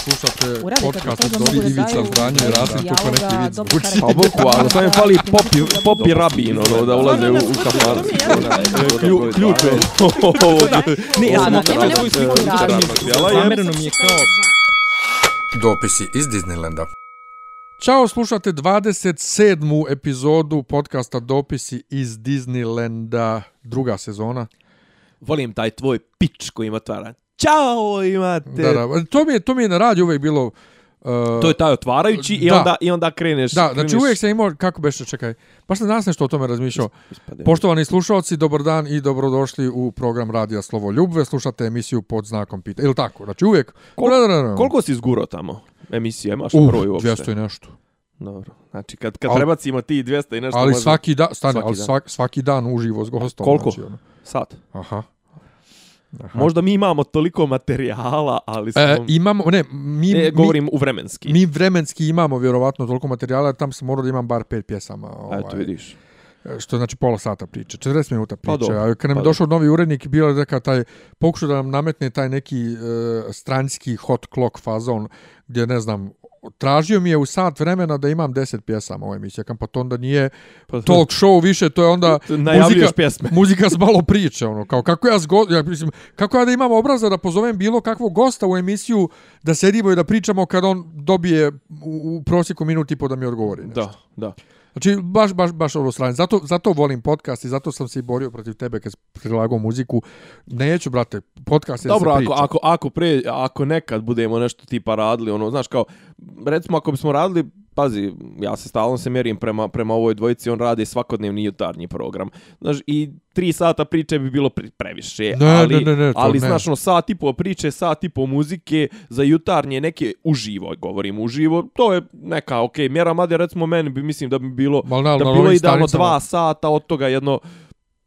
Slušate podcast od Dobri Ivica Zdranje i Rasim neki vic dobro zvuči. karakter. Pa bukvalno, samo mi fali popi, popi rabin, ono, da ulaze u, u. Klju- Ključ je. Ne, ja sam svoju sliku je. Zamereno mi je kao... Dopisi iz Disneylanda. Ćao, slušate 27. epizodu podcasta Dopisi iz Disneylanda, druga sezona. Volim taj tvoj pič koji ima tvara. Ćao, imate. Da, da, to mi je, to mi je na radiju uvijek bilo... Uh, To je taj otvarajući i Da. onda, i onda kreneš. Da, znači kreneš- uvijek sam imao, kako beše, čekaj, baš sam danas nešto o tome razmišljao. Poštovani slušalci, dobar dan i dobrodošli u program Radija Slovo Ljubve. Slušate emisiju pod znakom pita. Ili tako, znači uvijek... Kol- Da, da, da, da. Koliko si zguro tamo? Emisija, imaš Uh, broj uopšte? 200 i nešto. Dobro. Znači, kad, kad Al- prebacimo ti 200 i nešto... Ali može- svaki dan, stane, Svaki ali dan. svaki, svaki dan uživo s gostom. Koliko? Znači, ono. Sat. Aha. Aha. Možda mi imamo toliko materijala, ali smo... E, imamo, ne, mi, ne, mi, govorim u vremenski. mi vremenski imamo vjerovatno toliko materijala, jer tam sam morao da imam bar pet pjesama. Ovaj, Eto, vidiš. što znači pola sata priče, 40 minuta Pa priče. dobro, a kad nam pa je došao novi urednik, bilo je neka taj, pokušao da nam nametne taj neki uh, stranjski hot clock fazon, gdje ne znam, tražio mi je u sat vremena da imam 10 pjesama u emisiji, kam pa to onda nije Pa, talk show više, to je onda muzika, pjesme. muzika s malo priče, ono, kao kako ja, zgo, ja mislim, kako ja da imam obraza da pozovem bilo kakvog gosta u emisiju da sedimo i da pričamo kad on dobije u, u prosjeku minut i po da mi odgovori. nešto. Da, da. Znači, baš, baš, baš ovo strane. Zato, zato volim podcast i zato sam se i borio protiv tebe kad prilagao muziku. Neću, brate, podcast je da Dobro, se ako, ako, ako, pre, ako nekad budemo nešto tipa radili, ono, znaš, kao, recimo, ako bismo radili, pazi, ja se stalno se mjerim prema, prema ovoj dvojici, on radi svakodnevni jutarnji program. Znaš, i tri sata priče bi bilo pre, previše, Ne, ali, ne, ne, ne, ali ne. znaš, ono, sat i po priče, sat i po muzike, za jutarnje neke uživo, govorim uživo, to je neka, okej, mjera, mada recimo meni bi, mislim da bi bilo, Ma ne, da na bi bilo idealno stanicama- dva sata, od toga jedno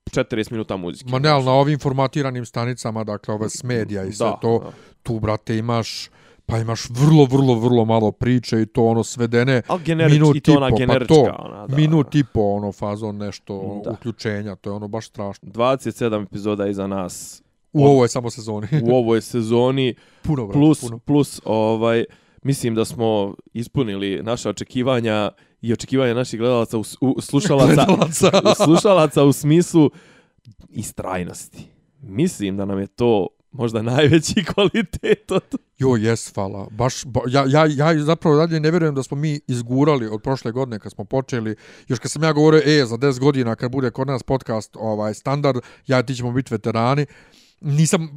40 minuta muzike. Ma ne, ali na ovim formatiranim stanicama, dakle, ove s medija i sve Da, to, da. tu, brate, imaš pa imaš vrlo, vrlo, vrlo malo priče i to ono svedene Al generič, minut i to ona po, generička, pa to, ona, da. minut i po, ono, fazon nešto, Da. uključenja, to je ono baš strašno. 27 epizoda iza nas U ovoj samo sezoni. u ovoj sezoni puno, brate, plus puno. plus ovaj mislim da smo ispunili naše očekivanja i očekivanja naših gledalaca u, u slušalaca Gledalaca. u slušalaca u smislu istrajnosti. Mislim da nam je to možda najveći kvalitet od Jo, jes, hvala. Baš, ba, ja, ja, ja zapravo dalje ne vjerujem da smo mi izgurali od prošle godine kad smo počeli. Još kad sam ja govorio, e, za 10 godina kad bude kod nas podcast ovaj standard, ja ti ćemo biti veterani. Nisam,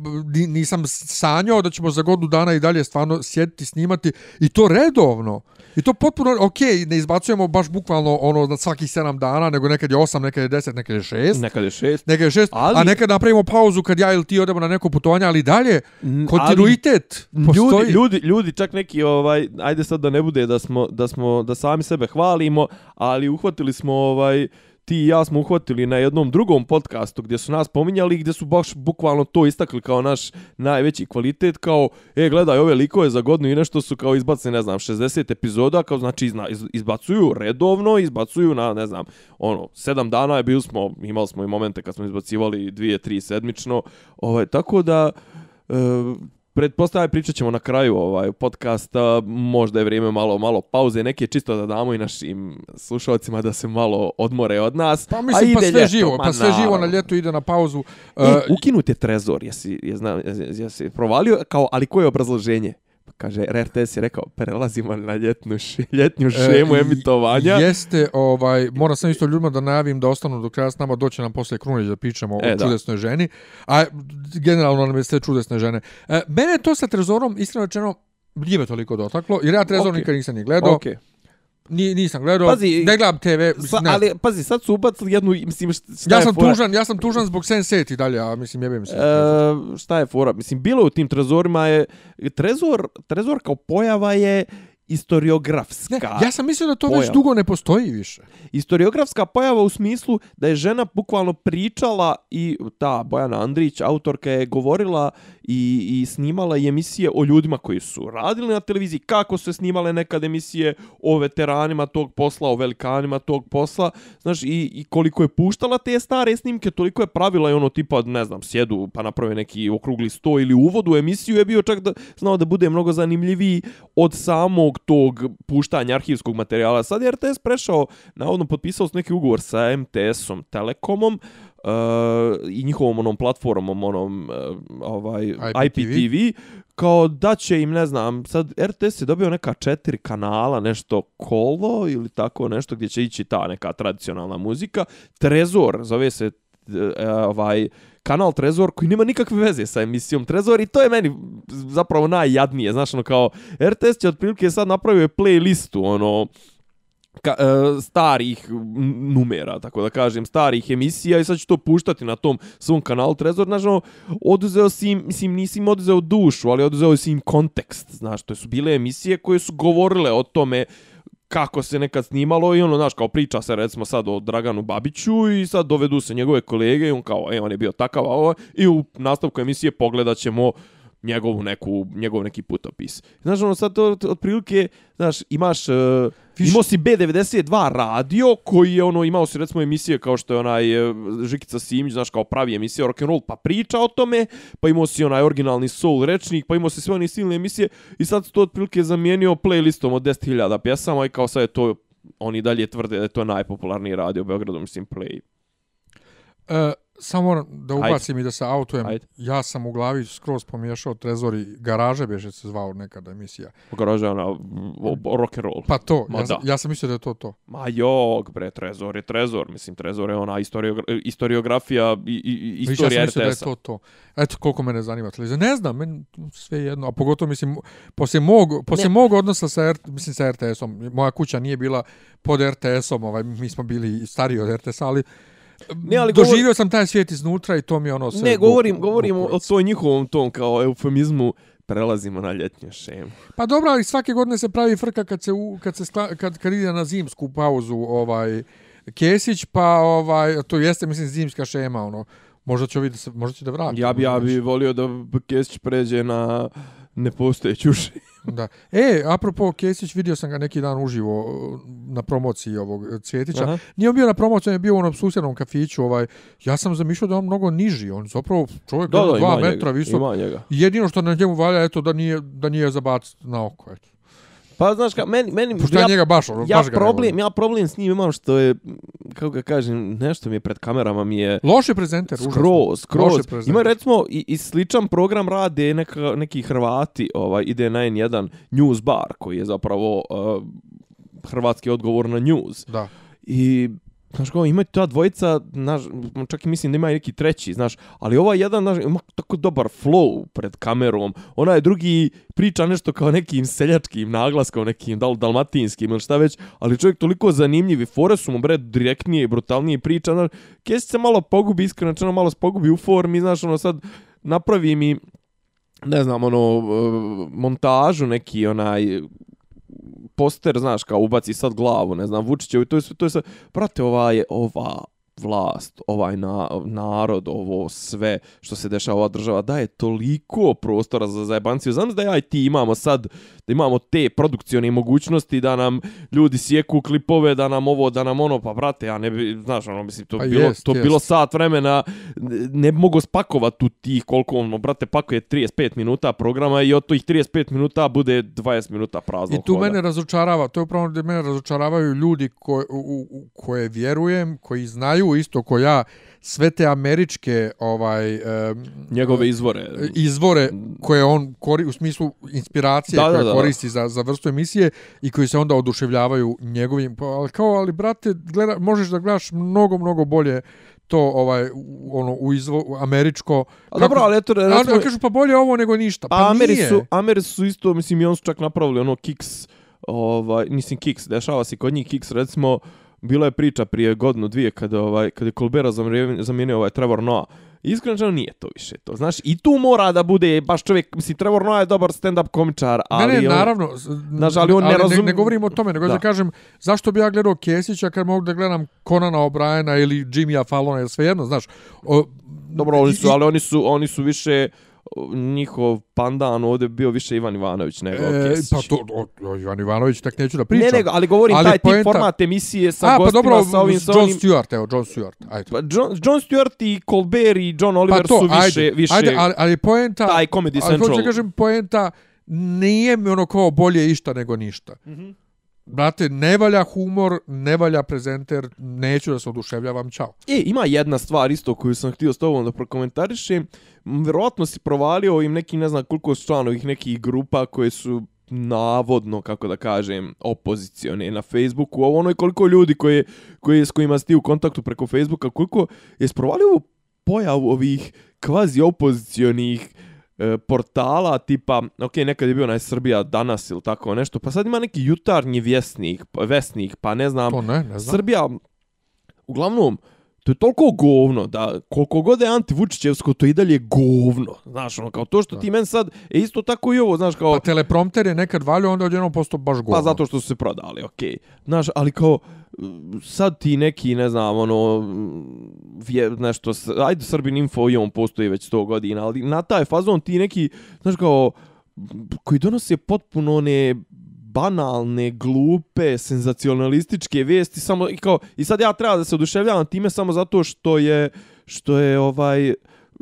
nisam sanjao da ćemo za godinu dana i dalje stvarno sjediti, snimati i to redovno. I to potpuno, ok, ne izbacujemo baš bukvalno ono na svakih 7 dana, nego nekad je 8, nekad je 10, nekad je 6. nekad je šest. Nekad je šest, Ali- a nekad napravimo pauzu kad ja ili ti odemo na neko putovanje, ali dalje kontinuitet ali postoji. Ljudi, ljudi, ljudi čak neki ovaj ajde sad da ne bude da smo da smo da sami sebe hvalimo, ali uhvatili smo ovaj ti i ja smo uhvatili na jednom drugom podcastu gdje su nas pominjali i gdje su baš bukvalno to istakli kao naš najveći kvalitet kao e gledaj ove likove za godinu i nešto su kao izbacili ne znam 60 epizoda kao znači izna, iz, izbacuju redovno izbacuju na ne znam ono 7 dana je bili smo imali smo i momente kad smo izbacivali 2 3 sedmično ovaj tako da e, Pretpostavljam, pričat ćemo na kraju ovaj podcasta, možda je vrijeme malo malo pauze, neke čisto da damo i našim slušalcima da se malo odmore od nas. Pa mislim, A pa sve ljeto, živo, pa sve živo na ljetu ide na pauzu. E, Uh, ukinut je trezor, jesi, je, zna, jesi, jesi provalio, kao, ali koje je obrazloženje? Kaže, RTS je rekao, prelazimo na ljetnu, š, ljetnju šemu e, emitovanja. Jeste, ovaj, moram sam isto ljudima da najavim da ostanu do kraja s nama, doće nam posle Krunić da pričamo E, o da. čudesnoj ženi. A generalno nam je sve čudesne žene. E, mene to sa Trezorom, iskreno rečeno, nije me toliko dotaklo, jer ja Trezor Ok. nikad nisam ni gledao. Okej. Ni, nisam gledao, Pazi, ne gledam TV, Sa, ne. ali, pazi, sad su ubacili jednu, mislim, šta ja je sam fora? tužan, ja sam tužan zbog Sense8 i dalje, a mislim jebem se. E, šta je fora? Mislim, bilo u tim trezorima je... Trezor, trezor kao pojava je istoriografska. Ne, ja sam mislio da to već pojava. dugo ne postoji više. Istoriografska pojava u smislu da je žena bukvalno pričala i ta Bojana Andrić, autorka je govorila i, i snimala i emisije o ljudima koji su radili na televiziji, kako su se snimale nekad emisije o veteranima tog posla, o velikanima tog posla, znaš, i, i koliko je puštala te stare snimke, toliko je pravila i ono tipa, ne znam, sjedu pa naprave neki okrugli sto ili uvod u emisiju je bio čak da znao da bude mnogo zanimljiviji od samog tog puštanja arhivskog materijala. Sad je RTS prešao, navodno potpisao neki ugovor sa MTS-om, Telekomom, uh, i njihovom onom platformom, onom uh, ovaj, IPTV. IPTV, kao da će im, ne znam, sad RTS je dobio neka četiri kanala, nešto kolo ili tako nešto gdje će ići ta neka tradicionalna muzika. Trezor, zove se e, ovaj kanal Trezor koji nema nikakve veze sa emisijom Trezor i to je meni zapravo najjadnije, znaš, ono kao RTS će otprilike sad napravio playlistu, ono, ka, e, starih numera, tako da kažem, starih emisija i sad ću to puštati na tom svom kanalu Trezor, znaš, ono, oduzeo si im, mislim, nisi im oduzeo dušu, ali oduzeo si im kontekst, znaš, to su bile emisije koje su govorile o tome kako se nekad snimalo i ono, znaš, kao priča se recimo sad o Draganu Babiću i sad dovedu se njegove kolege i on kao, e, on je bio takav, a ovo, i u nastavku emisije pogledat ćemo njegovu neku, njegov neki putopis. Znaš, ono, sad to otprilike, znaš, imaš, uh, Više- imao si B92 radio, koji je, ono, imao si, recimo, emisije kao što je onaj uh, Žikica Simić, znaš, kao pravi emisije o rock'n'roll, pa priča o tome, pa imao si onaj originalni soul rečnik, pa imao si sve one silne emisije i sad su to otprilike zamijenio playlistom od 10.000 pjesama i kao sad je to, oni dalje tvrde da je to najpopularniji radio u Beogradu, mislim, play. E, samo moram da Ajde. ubacim i da se autujem. Ajde. Ja sam u glavi skroz pomiješao Trezor i Garaže, beše se zvao nekada emisija. Garaža, ona, o- o- rock'n'roll. Pa to, Ma ja, sam, da. ja sam mislio da je to to. Ma jog, bre, Trezor je Trezor. Mislim, Trezor je ona historiogra historiografija i, i, i Viš, ja istorija sam mislio da je RTS-a. to to. Eto koliko mene zanima televizija. Ne znam, meni sve jedno. A pogotovo, mislim, poslije mog, poslije Ne. mog odnosa sa, R, mislim, sa RTS-om. Moja kuća nije bila pod RTS-om, ovaj, mi smo bili stariji od RTS-a, ali Ne, ali govor- doživio sam taj svijet iznutra i to mi ono sve... Ne, govorim, buk- govorim o toj njihovom tom kao eufemizmu prelazimo na ljetnju šemu. Pa dobro, ali svake godine se pravi frka kad se u, kad se skla, kad kad ide na zimsku pauzu ovaj Kesić, pa ovaj to jeste mislim zimska šema ono. Možda će se možda će da vrati. Ja bi, ja bi volio da Kesić pređe na nepostojeću šemu. Da. E, apropo Kesić, vidio sam ga neki dan uživo uh, na promociji ovog Cvjetića. Aha. Nije on bio na promociji, on je bio u onom susjednom kafiću, ovaj. Ja sam zamišljao da je on mnogo niži, on zapravo čovjek Da, da, dva metra njega, visok. Jedino što na njemu valja eto da nije da nije zabaciti na oko, eto. Pa znaš ka, meni, meni, Pošto ja, njega baš, ono, ja baš ga problem, ja problem s njim imam što je, kako ga kažem, nešto mi je pred kamerama mi je Loš je prezenter, užasno. skroz, skroz. Ima recimo i, i sličan program rade neka, neki Hrvati, ovaj, ide na N1 News Bar, koji je zapravo uh, hrvatski odgovor na news. Da. I Znaš kao, ima ta dvojica, znaš, čak i mislim da ima i neki treći, znaš, ali ova jedan, znaš, ima tako dobar flow pred kamerom, ona je drugi priča nešto kao nekim seljačkim naglaskom, nekim dal dalmatinskim ili šta već, ali čovjek toliko zanimljiv i fore su mu, bre, direktnije i brutalnije priča, znaš, Kesić se malo pogubi, iskreno, čeno, malo se pogubi u formi, znaš, ono sad napravi mi, ne znam, ono, montažu neki, onaj, poster, znaš, kao ubaci sad glavu, ne znam, Vučićevu, i to je sve, to je sve, brate, ova je, ova vlast, ovaj na, narod, ovo sve što se dešava ova država, daje toliko prostora za zajebanciju. Znam da ja i ti imamo sad, da imamo te produkcione mogućnosti da nam ljudi sjeku klipove, da nam ovo, da nam ono, pa brate, ja ne bi, znaš, ono, mislim, to Pa bilo, jest, to jest. bilo sat vremena, ne bi mogo spakovati tu tih koliko, ono, brate, pakuje 35 minuta programa i od tih 35 minuta bude 20 minuta prazno I tu mene razočarava, to je upravo da mene razočaravaju ljudi ko, u, u, u koje vjerujem, koji znaju isto ko ja sve te američke ovaj em, Njegove izvore. izvore koje on kori, u smislu inspiracije Da, koje da, da. koristi za, za vrstu emisije i koji se onda oduševljavaju njegovim, pa, ali kao, ali brate, gleda, možeš da gledaš mnogo, mnogo bolje to ovaj ono u izvo američko A dobro, ali eto, recimo, kažu pa bolje ovo nego ništa pa, Pa Ameri nije su, Ameri su isto, mislim, i on su čak napravili ono Kiks, ovaj, mislim Kiks, dešava se kod njih Kiks, recimo, bila je priča prije godinu, dvije, kada, ovaj, kada je Colbera zamijenio, ovaj Trevor Noah, Iskreno nije to više to. Znaš, i tu mora da bude baš čovjek, misli, Trevor Noah je dobar stand-up komičar, ali... ne, ne, on- naravno. Znaš, ali on ne ne, razum- ne govorimo o tome, nego Da. da. kažem, zašto bi ja gledao Kesića kad mogu da gledam Conana O'Briena ili Jimmya Fallona, ili svejedno, znaš. O, Dobro, oni su, i- ali oni su, oni su više njihov pandan ovdje bio više Ivan Ivanović nego E, Kesić. pa to, o, o, Ivan Ivanović, tak neću da pričam. ne, nego, ali govorim Ali taj tip poenta- format emisije sa A, pa gostima, dobro, sa ovim, sa John onim... Stewart, evo, John Stewart, ajde. Pa John, John Stewart i Colbert i John Oliver Pa to, su više, ajde, više ajde, ali, ali poenta, taj Comedy ali hoću Central. kažem, poenta nije mi ono kao bolje išta nego ništa. Mhm. Brate, ne valja humor, ne valja prezenter, neću da se oduševljavam, čao. E, ima jedna stvar isto koju sam htio s tobom da prokomentarišem. Verovatno si provalio ovim nekim, ne znam koliko su članovih nekih grupa koje su navodno, kako da kažem, opozicione na Facebooku. Ovo ono je koliko ljudi koje, koje, s kojima si ti u kontaktu preko Facebooka, koliko je sprovalio ovu pojavu ovih kvazi opozicionih e, portala tipa, ok, nekad je bio onaj Srbija danas ili tako nešto, pa sad ima neki jutarnji vjesnik, vesnik, pa ne znam, To ne, ne znam. Srbija, uglavnom, to je toliko govno da koliko god je antivučićevsko, to je i dalje govno. Znaš, ono, kao to što ti men sad, e isto tako i ovo, znaš, kao, Pa teleprompter je nekad valio, onda odjednom posto baš govno. pa zato što su se prodali, okej. Znaš, ali kao, sad ti neki, ne znam, ono, vje, nešto, ajde Srbin Info i on postoji već 100 godina, ali na taj fazon ti neki, znaš, kao, koji donose potpuno one banalne, glupe, senzacionalističke vijesti samo i kao i sad ja treba da se oduševljavam time samo zato što je što je ovaj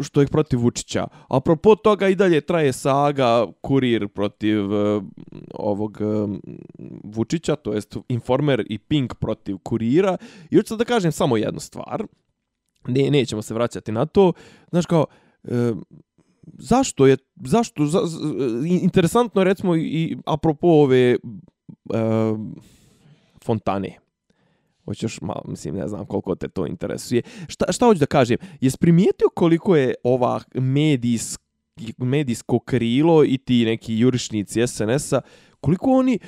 što je protiv Vučića. Apropo toga i dalje traje saga kurir protiv uh, ovog eh, Vučića, to jest Informer i Pink protiv kurira. I hoću da kažem samo jednu stvar. Ne, nećemo se vraćati na to. Znaš kao, uh, zašto je, zašto, za, za, e, interesantno je recimo i apropo ove uh, fontane. Hoćeš malo, mislim, ne znam koliko te to interesuje. Šta, šta hoću da kažem? Jes primijetio koliko je ova medijski medijsko krilo i ti neki jurišnici SNS-a, koliko oni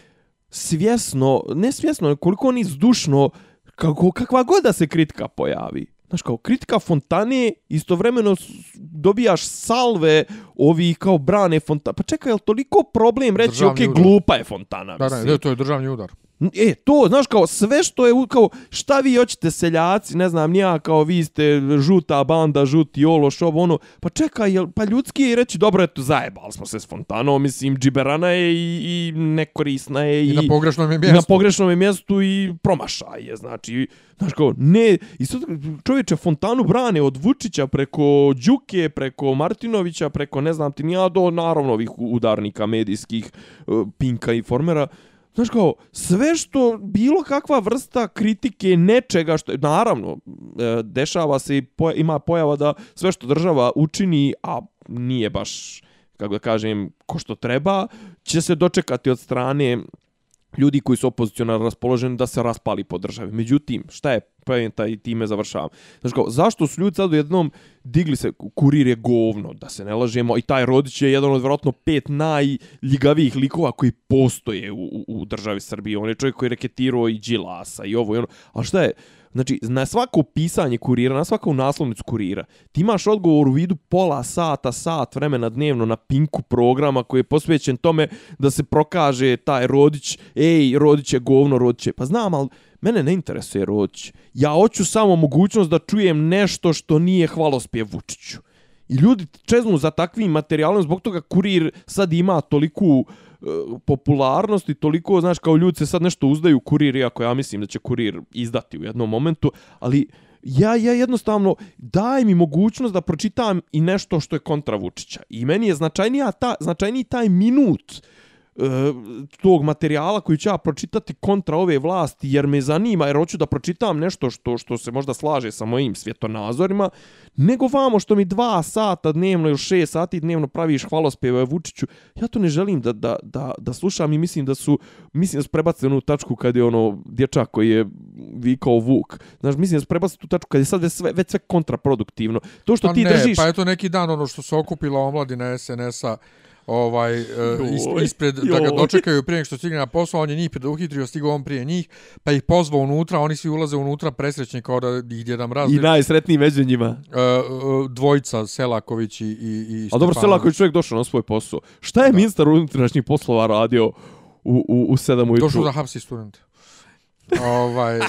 svjesno, ne svjesno, koliko oni zdušno, kako, kakva god da se kritika pojavi. Znaš, kao kritika fontane, istovremeno dobijaš salve ovih kao brane fontane. Pa čekaj, je li toliko problem reći, Državni ok, udar. glupa je fontana, Da, da, ne, to je državni udar. E, to, znaš, kao sve što je, kao, šta vi hoćete seljaci, ne znam, nija, kao vi ste žuta banda, žuti ološ, ovo, ono, pa čekaj, jel, pa ljudski je i reći, dobro, eto, zajebali smo se s fontanom, mislim, džiberana je i, i nekorisna je I, i, na pogrešnom je i mjestu. na pogrešnom je mjestu i promašaj je, znači, znaš, kao, ne, i sad čovječe fontanu brane od Vučića preko Đuke, preko Martinovića, preko, ne znam ti, nija do, naravno, ovih udarnika medijskih, eh, Pinka i Formera, Znaš kao, sve što, bilo kakva vrsta kritike nečega što, naravno, e, dešava se i poja, ima pojava da sve što država učini, a nije baš, kako da kažem, ko što treba, će se dočekati od strane ljudi koji su opozicionalno raspoloženi da se raspali po državi. Međutim, šta je pojenta i time završavam. Znaš kao, zašto su ljudi sad u jednom digli se, kurir je govno, da se ne lažemo, i taj Rodić je jedan od vjerojatno pet najljigavijih likova koji postoje u, u, u državi Srbije. On je čovjek koji je reketirao i Đilasa i ovo i ono. A šta je? Znači, na svako pisanje kurira, na svaku naslovnicu kurira, ti imaš odgovor u vidu pola sata, sat vremena dnevno na pinku programa koji je posvećen tome da se prokaže taj Rodić, ej, Rodić je govno, Rodić je. Pa znam, ali mene ne interesuje Rodić. Ja hoću samo mogućnost da čujem nešto što nije hvalospjev Vučiću. I ljudi čeznu za takvim materijalom, zbog toga kurir sad ima toliku uh, E, popularnost i toliko, znaš, kao ljudi se sad nešto uzdaju kurir, iako ja mislim da će kurir izdati u jednom momentu, ali ja, ja jednostavno daj mi mogućnost da pročitam i nešto što je kontra Vučića. I meni je značajnija ta, značajniji taj minut tog materijala koji ću ja pročitati kontra ove vlasti, jer me zanima, jer hoću da pročitam nešto što što se možda slaže sa mojim svjetonazorima, nego vamo što mi dva sata dnevno ili šest sati dnevno praviš hvalospjeve Vučiću, ja to ne želim da, da, da, da slušam i mislim da su, mislim da su prebacili u tačku kad je ono dječak koji je vikao Vuk. Znaš, mislim da su prebacili tu tačku kad je sad već sve, već sve kontraproduktivno. To što Pa ti ne, držiš... pa eto neki dan ono što se okupila omladina SNS-a ovaj, e, is, Joj, ispred, da ga dočekaju prije što stigne na posao, on je njih preduhitrio, stigao on prije njih, pa ih pozvao unutra, oni svi ulaze unutra presrećni kao da ih Djeda Mraz. I najsretniji među njima. e, dvojica, Selaković i, i, i A dobro. Selaković čovjek došao na svoj posao. Šta je ministar unutrašnjih poslova radio u, u, u sedam ujutru? Došao da hapsi student. ovaj,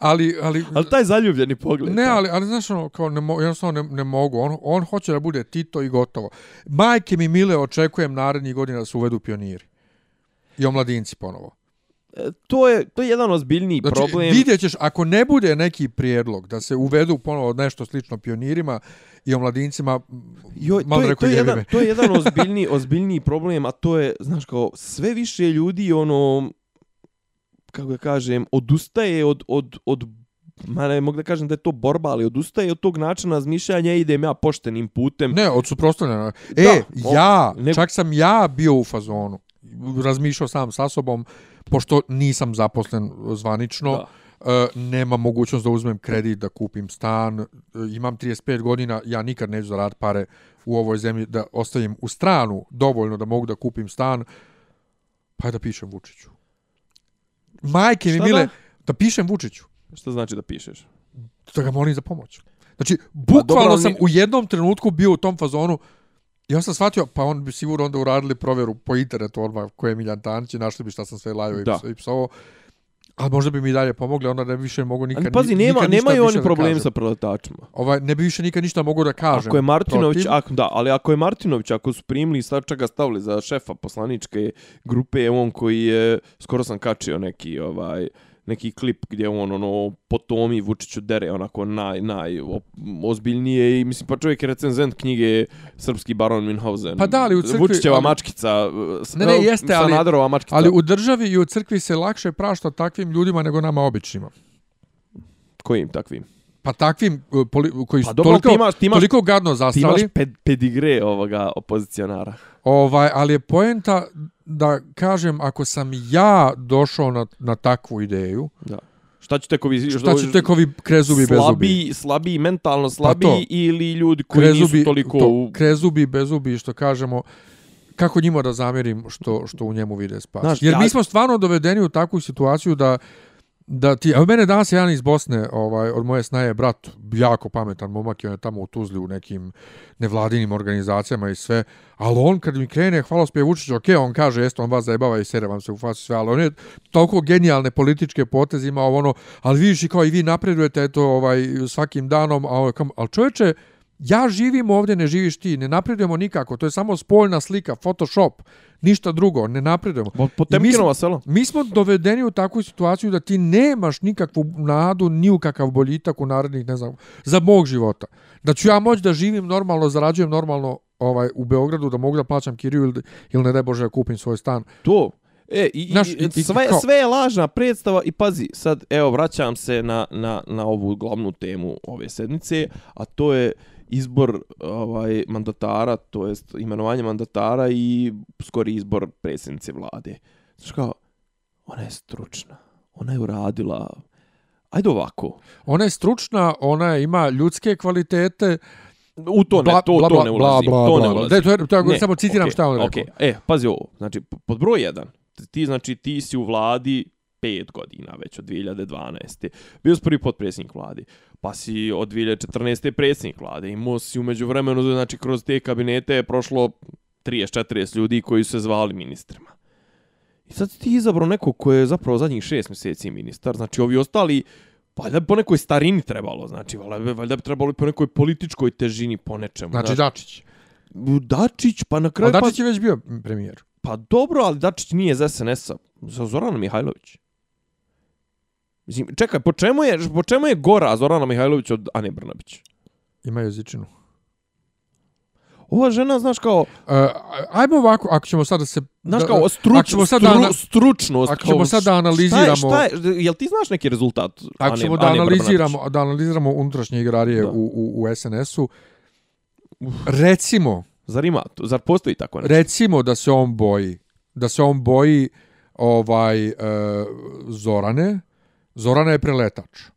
ali, ali, Ali taj zaljubljeni pogled. Ne, ali, ali znaš ono, kao ne, mo, jednostavno ne, ne mogu. On, on hoće da bude Tito i gotovo. Majke mi mile očekujem narednih godina da se uvedu pioniri. I omladinci ponovo. E, To je, to je jedan ozbiljniji Znači, problem. vidjet ćeš, ako ne bude neki prijedlog da se uvedu ponovo nešto slično pionirima i omladincima, Joj, malo to, je, rekao to, je jedan, to je jedan ozbiljni, ozbiljniji problem, a to je, znaš, kao sve više ljudi, ono, kako da kažem, odustaje od, od, od ma ne mogu da kažem da je to borba, ali odustaje od tog načina razmišljanja i idem ja poštenim putem. Ne, od suprostavljena. Da, E, o- ja, ne- čak sam ja bio u fazonu. Razmišljao sam sa sobom, pošto nisam zaposlen zvanično, Da. e, nema mogućnost da uzmem kredit, da kupim stan, e, imam 35 godina, ja nikad neću zaraditi pare u ovoj zemlji, da ostavim u stranu dovoljno da mogu da kupim stan, pa da pišem Vučiću. Majke mi Šta mile, da? da? pišem Vučiću, Šta znači da pišeš? da ga molim za pomoć. Znači, bukvalno dobro, ali sam ni- u jednom trenutku bio u tom fazonu, i on sam shvatio, pa on bi sigurno onda uradili provjeru po internetu, odmah ko je Miljan Tanić i našli bi šta sam sve lajio i psovo. Ali možda bi mi i dalje pomogli, onda ne bi više mogu nikad, Ali pazi, nema, nikad nemaju oni problem sa preletačima. Ovaj, ne bi više nikad ništa mogu da kažem. Ako je Martinović, protiv. ako, da, ali ako je Martinović, ako su primili sad čega stavili za šefa poslaničke grupe, on koji je, skoro sam kačio neki, ovaj, neki klip gdje on ono po Tomi Vučiću dere onako naj naj ozbiljnije i mislim pa čovjek je recenzent knjige Srpski baron Minhausen. Pa da, ali u crkvi- Vučićeva ali- mačkica. s- Ne, ne, jeste, ali- Sanaderova mačkica. Ali u državi i u crkvi se lakše prašta takvim ljudima nego nama običnima. kojim takvim? Pa takvim poli, koji su Pa dobro, toliko, ti imaš- ti imaš- toliko gadno Ti zastali. imaš ped, pedigre ovoga opozicionara. Ovaj, ali je poenta da kažem, ako sam ja došao na, na takvu ideju, Da. Šta će tek ovi... šta će tek ovi krezubi bezubi? slabiji, mentalno slabiji to. ili ljudi koji Krezubi, nisu toliko... to, krezubi, bezubi, što kažemo, kako njima da zamjerim što, što u njemu vide spas. Znaš, Jer ja- mi smo stvarno dovedeni u takvu situaciju da da ti, a mene danas je jedan iz Bosne, ovaj, od moje snaje brat, jako pametan momak, i on je tamo u Tuzli u nekim nevladinim organizacijama i sve, ali on kad mi krene hvalospjev Vučić, ok, on kaže, jeste, on vas zajebava i sere vam se u fasu sve, ali on je toliko genijalne političke poteze imao ono, ali vidiš i kao i vi napredujete, eto, ovaj, svakim danom, a ovaj, kam, ali čovječe, ja živim ovdje, ne živiš ti, ne napredujemo nikako, to je samo spoljna slika, Photoshop, ništa drugo, ne napredujemo. Po, mi selo. Mi smo dovedeni u takvu situaciju da ti nemaš nikakvu nadu ni u kakav boljitak u narednih, ne znam, za mog života. Da ću ja moći da živim normalno, zarađujem normalno ovaj u Beogradu, da mogu da plaćam kiriju ili, ili ne daj Bože da kupim svoj stan. To. E, i, Znaš, i, i- i sve, kao- sve je lažna predstava i pazi, sad evo vraćam se na, na, na ovu glavnu temu ove sedmice, a to je izbor ovaj mandatara, to jest imenovanje mandatara i skori izbor predsjednice vlade. Znaš kao, ona je stručna, ona je uradila, ajde ovako, Ona je stručna, ona ima ljudske kvalitete, u to ne, to, to ne ulazim, to ne ulazim. Da, to je, to je, samo citiram okej, šta on rekao. okej. E, pazi ovo. Znači, pod broj 1, ti, znači, ti si u vladi 5 godina već od 2012. Bio si prvi potpredsjednik vladi. Pa si od 2014. predsjednik vlade. Imao si umeđu vremenu, znači, kroz te kabinete je prošlo 30-40 ljudi koji su se zvali ministrima. I sad ti izabrao nekog ko je zapravo zadnjih 6 mjeseci ministar. Znači, ovi ostali, valjda bi po nekoj starini trebalo. Znači, valjda, valjda bi trebalo po nekoj političkoj težini, po nečemu. Znači, znaš. Dačić. Dačić, pa na kraju... Ali pa- Dačić je već bio premijer. Pa dobro, ali Dačić nije iz SNS-a. Za Zorana Mihajlović. Mislim, čekaj, po čemu je, po čemu je gora Zorana Mihajlović od Ane Brnabić? Ima jezičinu. Ova žena, znaš kao, Uh, ajmo ovako, ako ćemo sad da se... znaš kao ako struč, ćemo sad stru, da stručnost. ako ćemo sad da analiziramo- Šta je, šta je, jel ti znaš neki rezultat Ako Ane, ćemo da Ane analiziramo, da analiziramo unutrašnje igrarije Da. u, u, u SNS-u, recimo, Zar ima, zar postoji tako nešto? recimo da se on boji, da se on boji ovaj e, Zorane, Zorana je preletač.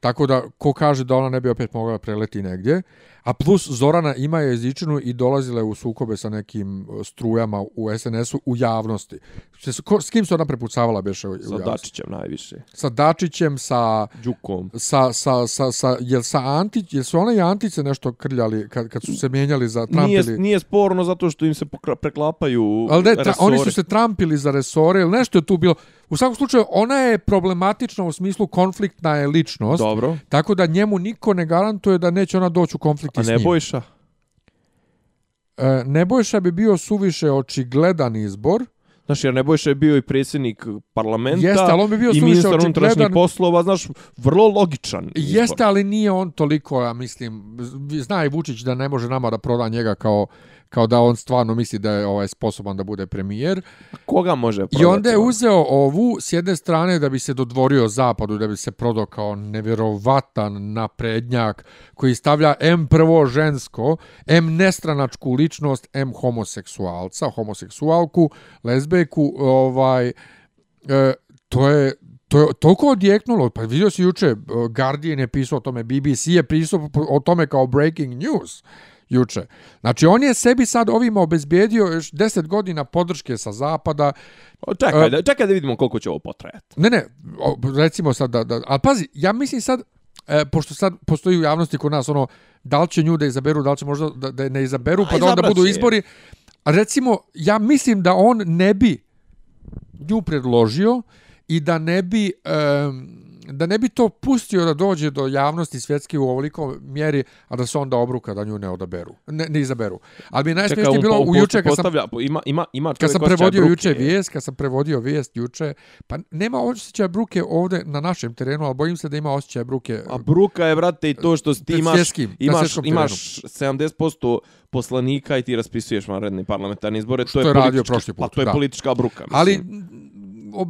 Tako da, ko kaže da ona ne bi opet mogla preleti negdje, A plus Zorana ima jezičinu i dolazile u sukobe sa nekim e, strujama u SNS-u u javnosti. S, ko, s kim se ona prepucavala beše u, u Sa javnosti? Dačićem najviše. Sa Dačićem, sa Đukom. sa sa sa sa jel sa Antić, jel su ona i Antice nešto krljali kad kad su se mijenjali za trampili? Nije, nije sporno zato što im se pokra- preklapaju Ali ne, tra, oni su se trampili za resore ili nešto je tu bilo. U svakom slučaju, ona je problematična u smislu konfliktna je ličnost. Dobro. Tako da njemu niko ne garantuje da neće ona doći u konflikt A s njim. Bojša? E, Nebojša bi bio suviše očigledan izbor. Znaš, jer Nebojša je bio i predsjednik parlamenta Jeste, ali on bi bio i ministar unutrašnjih poslova, znaš, vrlo logičan. izbor. Jeste, ali nije on toliko, ja mislim, zna i Vučić da ne može nama da proda njega kao kao da on stvarno misli da je ovaj sposoban da bude premijer. Koga može I prodati? onda je uzeo ovu s jedne strane da bi se dodvorio zapadu, da bi se prodao kao nevjerovatan naprednjak koji stavlja M prvo žensko, M nestranačku ličnost, M homoseksualca, homoseksualku, lezbejku, ovaj, e, to je To je toliko odjeknulo, pa vidio si juče, e, Guardian je pisao o tome, BBC je pisao o tome kao breaking news juče. Znači, on je sebi sad ovima obezbijedio još 10 godina podrške sa zapada, O, Čekaj, E, da, čekaj da vidimo koliko će ovo potrajati. Ne, ne, o, recimo sad da, da, ali pazi, ja mislim sad, e, pošto sad postoji u javnosti kod nas ono, da li će nju da izaberu, da li će možda da, da ne izaberu, pa da onda budu izbori. Recimo, ja mislim da on ne bi nju predložio i da ne bi... em, da ne bi to pustio da dođe do javnosti svjetske u ovoliko mjeri, a da se onda obruka da nju ne odaberu, ne, ne izaberu. Ali najsmiješnije on bilo u juče kad sam ima, ima, ima kad sam prevodio bruke. juče vijest, kad sam prevodio vijest juče, pa nema osjećaja bruke ovde na našem terenu, ali bojim se da ima osjećaja bruke. A bruka je, brate, i to što ti Pred imaš, svjetskim, imaš, imaš 70% poslanika i ti raspisuješ vanredni parlamentarni izbore. Što to je radio politička- prošli put, Pa to je da. politička bruka. Mislim. ali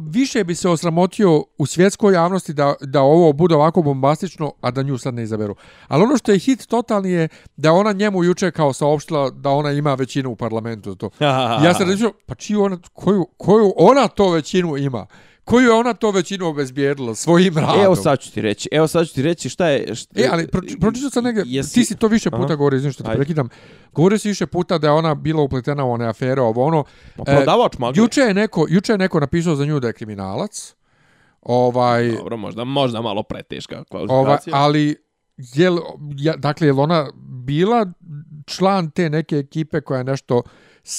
više bi se osramotio u svjetskoj javnosti da, da ovo bude ovako bombastično, a da nju sad ne izaberu. Ali ono što je hit totalni je da ona njemu juče kao saopštila da ona ima većinu u parlamentu. To. Ja sam reći, pa čiju ona, koju, koju ona to većinu ima? Koju je ona to većinu obezbijedila svojim radom? Evo sad ću ti reći, evo sad ću ti reći šta je... Šta, E, ali pro, pročitao sam negdje, Jesi- ti si to više puta Aha. govorio, izvim što te prekidam, govorio si više puta da je ona bila upletena u one afere, ovo ono. Pa prodavač magle. Juče je neko, juče je neko napisao za nju da je kriminalac. Ovaj, Dobro, možda, možda malo preteška ovaj, kvalifikacija. ali jel, ja, dakle, je ona bila član te neke ekipe koja je nešto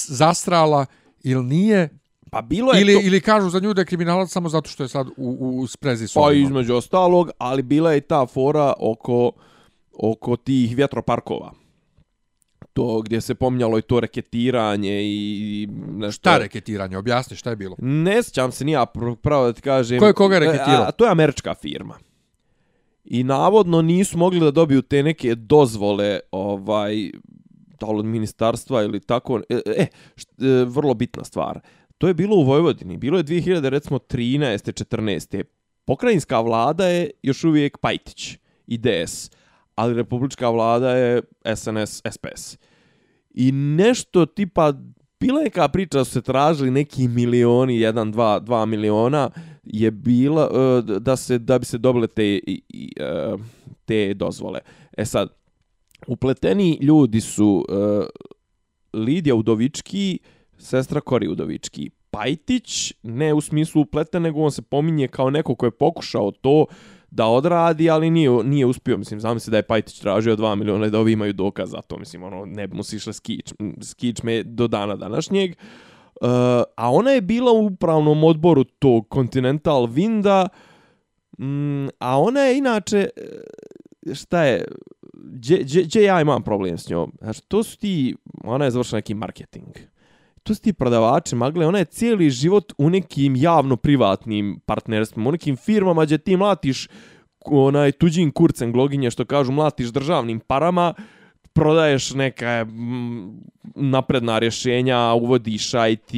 zastrala ili nije, pa bilo je ili, to... ili kažu za nju da je kriminalac samo zato što je sad u, u sprezi s Pa između ostalog, ali bila je ta fora oko, oko tih vjetroparkova. To gdje se pominjalo i to reketiranje i nešto. Šta reketiranje? Objasni šta je bilo. Ne sjećam se nija pr- pravo da ti kažem. Ko je koga reketirao? A, to je američka firma. I navodno nisu mogli da dobiju te neke dozvole ovaj da od ministarstva ili tako. E, e št, e, vrlo bitna stvar. To je bilo u Vojvodini. Bilo je 2000, recimo, 13. 14. Pokrajinska vlada je još uvijek Pajtić i DS, ali republička vlada je SNS, SPS. I nešto tipa, bila je neka priča da su se tražili neki milioni, 1, 2, 2 miliona, je bila e, da se da bi se dobile te i, e, te dozvole. E sad, upleteni ljudi su e, Lidija Udovički, sestra Kori Udovički. Pajtić, ne u smislu upleta, nego on se pominje kao neko ko je pokušao to da odradi, ali nije, nije uspio. Mislim, znam se da je Pajtić tražio 2 miliona i da ovi imaju dokaz za to. Mislim, ono, ne bi mu se išle skič, skič me do dana današnjeg. Uh, a ona je bila u upravnom odboru tog Continental Vinda, mm, a ona je inače, e, šta je, gdje, gdje, gdje ja imam problem s njom? Znači, to su ti, ona je završila neki marketing. To su ti prodavači magle, ona je cijeli život u nekim javno-privatnim partnerstvima, u nekim firmama gdje ti mlatiš onaj tuđim kurcem gloginje, što kažu, mlatiš državnim parama, prodaješ neka mm, napredna rješenja, uvodiš IT,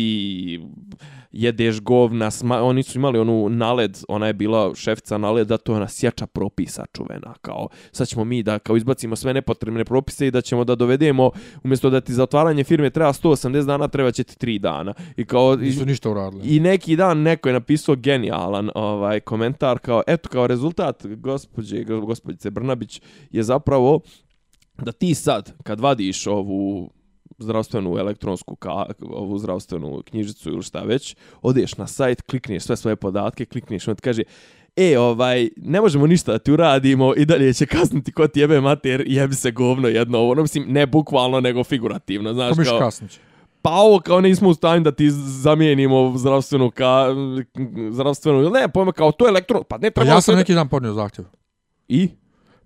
jedeš govna, sma, oni su imali onu naled, ona je bila šefica naleda, to je ona sjača propisa čuvena, kao sad ćemo mi da kao izbacimo sve nepotrebne propise i da ćemo da dovedemo, umjesto da ti za otvaranje firme treba 180 dana, treba će ti 3 dana. I kao, Nisu ništa uradili. I neki dan neko je napisao genijalan ovaj komentar kao eto kao rezultat gospođe gospođice Brnabić je zapravo da ti sad, kad vadiš ovu zdravstvenu elektronsku ka, ovu zdravstvenu knjižicu ili šta već, odeš na sajt, klikneš sve svoje podatke, klikneš, on ti kaže, e, ovaj, ne možemo ništa da ti uradimo i dalje će kasniti ko ti jebe mater, jebi se govno jedno ovo, no, mislim, ne bukvalno, nego figurativno, znaš, Ko miš kao, kasnić? pa ovo kao nismo u stanju da ti zamijenimo zdravstvenu ka, zdravstvenu, ne, pojma, kao to elektron, pa ne Pa treba ja sve sam da- neki dan podnio zahtjev. I?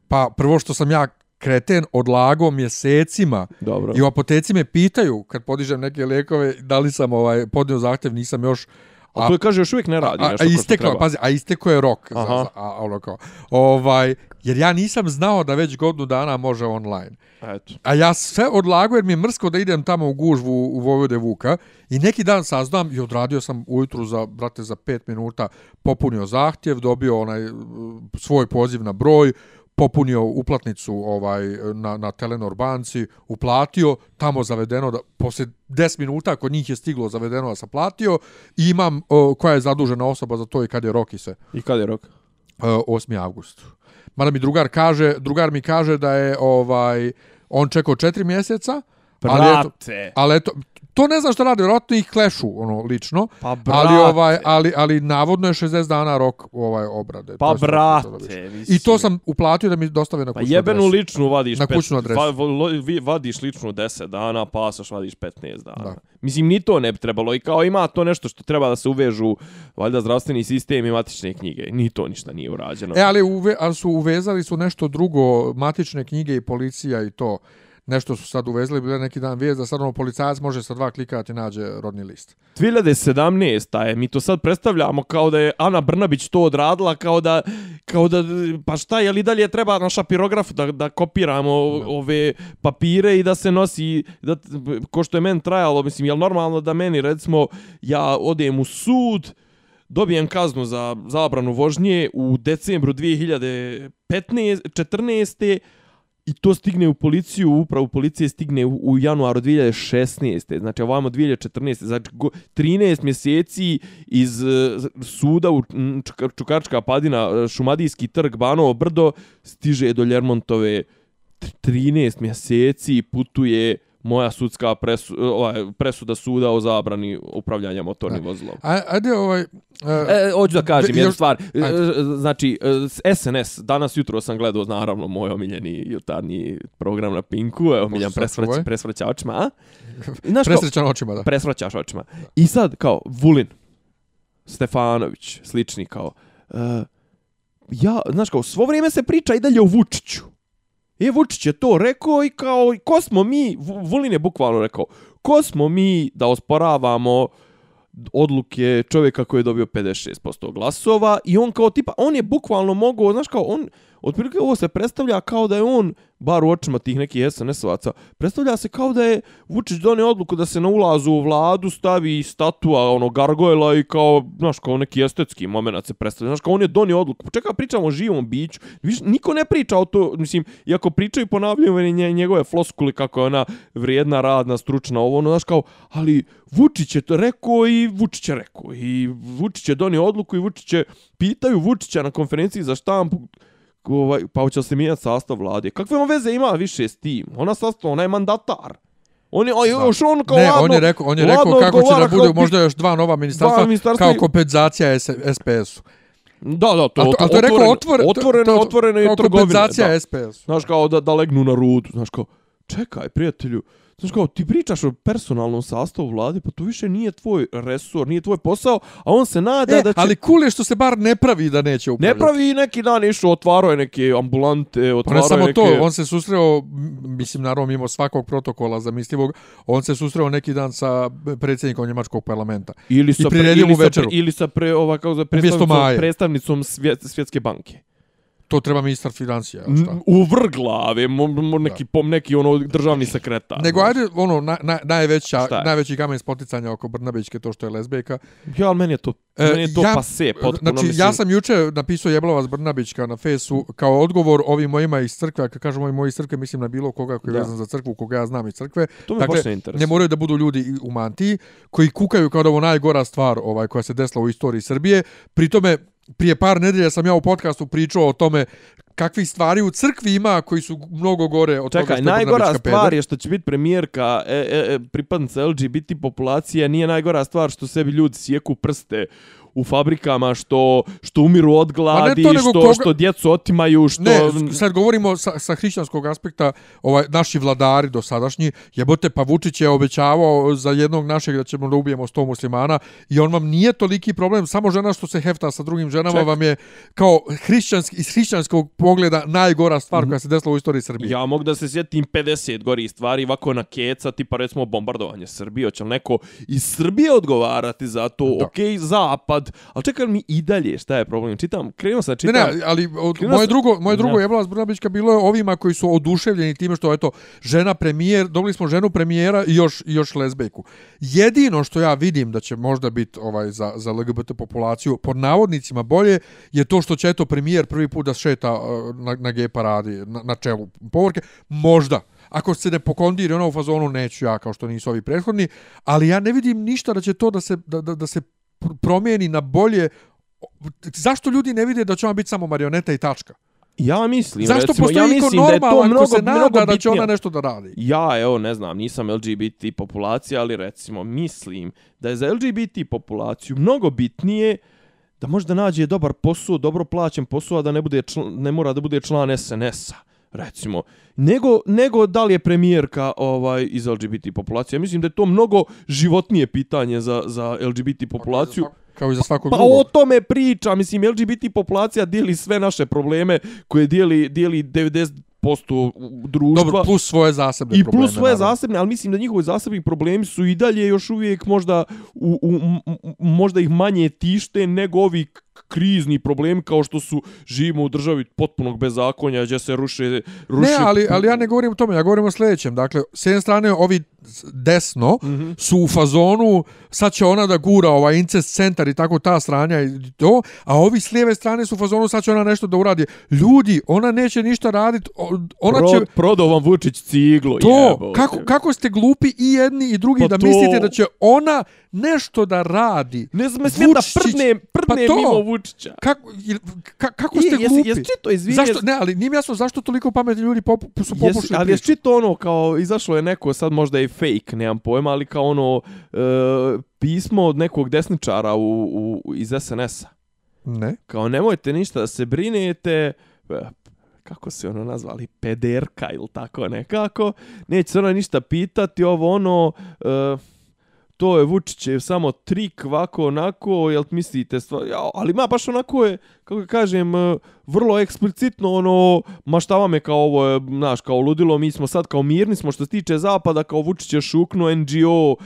Pa prvo što sam ja kreten odlago mjesecima Dobro. i u apoteci me pitaju kad podižem neke lijekove da li sam ovaj podnio zahtjev, nisam još A to je, kaže, još uvijek ne radi a, nešto a treba. pazi, a isteklo je rok. Za, Aha. za, a, ono kao, ovaj, jer ja nisam znao da već godinu dana može online. Eto. A ja sve odlago jer mi je mrsko da idem tamo u gužvu u Vojvode Vuka i neki dan saznam i odradio sam ujutru za, brate, za pet minuta popunio zahtjev, dobio onaj uh, svoj poziv na broj, popunio uplatnicu ovaj na, na Telenor banci, uplatio, tamo zavedeno da posle 10 minuta kod njih je stiglo zavedeno da sam platio i imam o, koja je zadužena osoba za to i kad je rok i se. I kad je rok? Uh, 8. avgust. Mada mi drugar kaže, drugar mi kaže da je ovaj on čekao 4 mjeseca, ali eto, ali eto, to ne znam šta radi, vjerojatno ih klešu ono lično. Pa brate. Ali ovaj ali ali navodno je 60 dana rok ovaj obrade. Pa To brate, mislim. I to sam uplatio da mi dostave na Pa kućnu jebenu adresu. ličnu vadiš Na pet- kućnu adresu. Va, vi- vadiš ličnu 10 dana, pasoš vadiš 15 dana. Da. Mislim, ni to ne bi trebalo. I kao ima to nešto što treba da se uvežu, valjda zdravstveni sistem i matične knjige. Ni to ništa nije urađeno. E, ali, uve, ali su uvezali su nešto drugo, matične knjige i policija i to. Nešto su sad uvezli, bilo neki dan vijest da sad ono policajac može sa dva klika ti nađe rodni list. 2017. je, mi to sad predstavljamo kao da je Ana Brnabić to odradila, kao da, kao da pa šta, je li dalje treba naša pirograf da, da kopiramo ove papire i da se nosi, da, ko što je meni trajalo, mislim, je normalno da meni, recimo, ja odem u sud, dobijem kaznu za zabranu vožnje u decembru 2015 14 i to stigne u policiju, upravu policije stigne u, u januaru 2016. Znači, ovamo 2014. Znači, go, 13 mjeseci iz uh, suda u Čuka- Čukačka padina, e, Šumadijski trg, Banovo brdo, stiže do Ljermontove 13 mjeseci putuje moja sudska presu, ovaj, presuda suda o zabrani upravljanja motornim vozilom. A, ajde ovaj... Uh, E, hoću da kažem jednu još- stvar. E, ajde. Znači, e, SNS, danas jutro sam gledao, naravno, moj omiljeni jutarnji program na Pinku, evo, miljan sad presvrać, presvrća očima, a? Znaš, presrećan očima, da. presvrćaš očima. I sad, kao, Vulin, Stefanović, slični, kao, uh, ja, znaš, kao, svo vrijeme se priča i dalje o Vučiću. E, Vučić je to rekao i kao, ko smo mi, Vulin je bukvalno rekao, ko smo mi da osporavamo odluke čovjeka koji je dobio 56% glasova i on kao tipa, on je bukvalno mogao, znaš kao, on, otprilike ovo se predstavlja kao da je on, bar u očima tih nekih SNS-ovaca, predstavlja se kao da je Vučić donio odluku da se na ulazu u vladu stavi statua ono gargojla i kao, znaš, kao neki estetski moment se predstavlja. Znaš, kao on je donio odluku. Čekaj, pričamo o živom biću. Viš, niko ne priča o to, mislim, iako pričaju i ponavljaju nje, njegove floskule kako je ona vrijedna, radna, stručna, ovo, ono, znaš, kao, ali Vučić je to rekao i Vučić je rekao. I Vučić je donio odluku i Vučić je, pitaju Vučića na konferenciji za štampu, ovaj, pa hoće se mijenjati sastav vlade. Kakve on veze ima više s tim? Ona sastav, ona je mandatar. On je, oj, još on kao ne, ladno, on je rekao, on je rekao kako će da bude možda još dva nova ministarstva, Dva ministarstva kao kompenzacija SPS-u. Da, da, to, A to, a to je rekao otvor, otvoreno, to- to- otvoreno kao trgovine. kompenzacija. SPS-u. Znaš kao da, da legnu na rudu, znaš kao, čekaj prijatelju, znaš kao ti pričaš o personalnom sastavu vlade, pa to više nije tvoj resor, nije tvoj posao, a on se nada E, da će... ali cool je što se bar ne pravi da neće Ne upravljati. pravi neki dan išao, otvarao je neke ambulante, Pa ne otvarao je samo neke... to, on se susreo, mislim, naravno mimo svakog protokola zamislivog, on se susreo neki dan sa predsjednikom njemačkog parlamenta. ili sa, i pre, priredio ili, sa, pre, ili sa pre, ova, kako za predstavnicom, predstavnicom svjet, svjetske banke. To treba ministar financija. jel šta? U vrglave, mo, mo, neki, pom, neki ono državni sekretar. Nego ajde, ono, na, na, najveća, najveći kamen spoticanja oko Brnabićke, to što je lesbejka. Ja, ali meni je to, E, meni je to ja- pase, potpuno, znači, mislim. ja sam juče napisao Jeblovac Brnabićka na fesu kao odgovor ovim mojima iz crkve, kad kažem moji iz crkve, mislim na bilo koga koji je vezan za crkvu, koga ja znam iz crkve. To me dakle, ne moraju da budu ljudi u mantiji koji kukaju kao da ovo najgora stvar ovaj koja se desila u istoriji Srbije. Pri tome prije par nedelja sam ja u podcastu pričao o tome kakvih stvari u crkvi ima koji su mnogo gore od toga Čekaj, što je najgora stvar je što će biti premijerka e, e, e, pripadnica LGBT populacije, nije najgora stvar što sebi ljudi sjeku prste u fabrikama, što, što umiru od gladi, nego što, koga- što djecu otimaju, što... Ne, sad govorimo sa, sa hrišćanskog aspekta, ovaj, naši vladari dosadašnji, jebote, pa Vučić je obećavao za jednog našeg da ćemo da ubijemo 100 muslimana i on vam nije toliki problem, samo žena što se hefta sa drugim ženama Ček. vam je kao hrišćanski, iz hrišćanskog pogleda najgora stvar koja se desila u istoriji Srbije. Ja mogu da se sjetim 50 gori stvari ovako na keca, tipa recimo bombardovanje Srbije, hoće li neko iz Srbije odgovarati za to, Da. ok, zapad, ali čekaj mi i dalje, šta je problem? Čitam, krenuo sam, Ne, čitam, ne, ali od, moje sam- drugo, moje drugo Ja. jebala Brnabićka bilo je ovima koji su oduševljeni time što eto žena premijer, dobili smo ženu premijera i još i još lezbejku. Jedino što ja vidim da će možda biti ovaj za za LGBT populaciju pod navodnicima bolje je to što će eto premijer prvi put da šeta uh, na na gej paradi na, na čelu povorke, možda Ako se ne pokondiri ono u fazonu neću ja kao što nisu ovi prethodni, ali ja ne vidim ništa da će to da se da, da, da se promijeni na bolje zašto ljudi ne vide da će ona biti samo marioneta i tačka? ja mislim, Zašto recimo, postoji ja mislim da je to mnogo, se mnogo nada da će ona nešto da radi? Ja, evo, ne znam, nisam LGBT populacija, ali recimo, mislim da je za LGBT populaciju mnogo bitnije da možda nađe dobar posao, dobro plaćen posao, a da ne, bude čl ne mora da bude član SNS-a recimo, nego, nego da li je premijerka ovaj, iz LGBT populacije. Ja mislim da je to mnogo životnije pitanje za, za LGBT populaciju. Kao i za svakog Pa drugog. o tome priča, mislim, LGBT populacija dijeli sve naše probleme koje dijeli, dijeli 90% društva. Dobro, plus svoje zasebne I probleme. plus svoje naravno. zasebne, ali mislim da njihovi zasebni problemi su i dalje još uvijek možda u, u, možda ih manje tište nego ovi krizni problemi kao što su živimo u državi potpunog bezakonja gdje se ruše, ruše Ne, ali, ali ja ne govorim o tome, ja govorim o sljedećem. Dakle, s jedne strane, ovi desno Mhm. su u fazonu, sad će ona da gura ovaj incest centar i tako ta stranja i to, a ovi s lijeve strane su u fazonu, sad će ona nešto da uradi. Ljudi, ona neće ništa raditi, ona Pro, će... prodao vam Vučić ciglu. To, jebote. kako, kako ste glupi i jedni i drugi Pa da to- mislite da će ona nešto da radi. Ne znam, smijem da prdne, prdne pa to. mimo Vučića. Kako, ka, kako ste I, jesi, glupi? jesi čito, izvini, Zašto, ne, ali nije jasno zašto toliko pametni ljudi pop, su Jesi, popušili ali priču. jesi čito ono kao, izašlo je neko, sad možda je fake, nemam pojma, ali kao ono e, pismo od nekog desničara u, u, iz SNS-a. Ne. Kao nemojte ništa da se brinete, e, kako se ono nazvali, pederka ili tako nekako, neće se ona ništa pitati, ovo ono, e, to je Vučićev samo trik, ovako, onako, jel mislite, stvar, ja, ali ma baš onako je, kako kažem, e, vrlo eksplicitno, ono, maštava me kao ovo je, znaš, kao ludilo, mi smo sad kao mirni smo što se tiče zapada, kao Vučić je šuknuo NGO,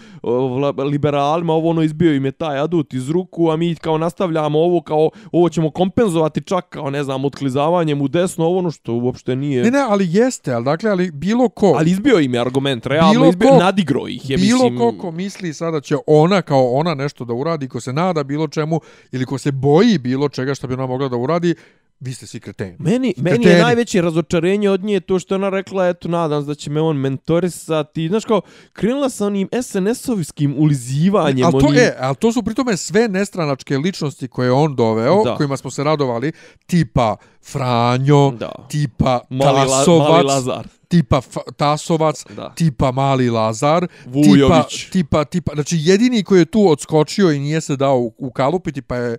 e, liberalima, ovo ono izbio im je taj adut iz ruku, a mi kao nastavljamo ovo, kao, ovo ćemo kompenzovati čak, kao, ne znam, otklizavanjem u desno, ovo ono što uopšte nije... Ne, ne, ali jeste, ali dakle, ali bilo ko, Ali izbio im je argument, realno Bilo izbio, ko- nadigro ih je, bilo mislim... ko ko misli sada će ona kao ona nešto da uradi, ko se nada bilo čemu, ili ko se boji bilo čega što bi ona mogla da uradi, vi ste svi kreteni. Meni, meni je Kreteni. najveće razočarenje od nje to što je ona rekla, eto, nadam se da će me on mentorisati. Znaš kao, krenula sa onim SNS-ovskim ulizivanjem. Ali to, onim... e, ali to su pritome sve nestranačke ličnosti koje je on doveo, Da. kojima smo se radovali, tipa Franjo, Da. tipa Mali, Tasovac, mali Lazar. tipa F- Tasovac, Da. tipa Mali Lazar, Vujović. tipa, tipa, tipa, znači jedini koji je tu odskočio i nije se dao u, u kalupiti pa je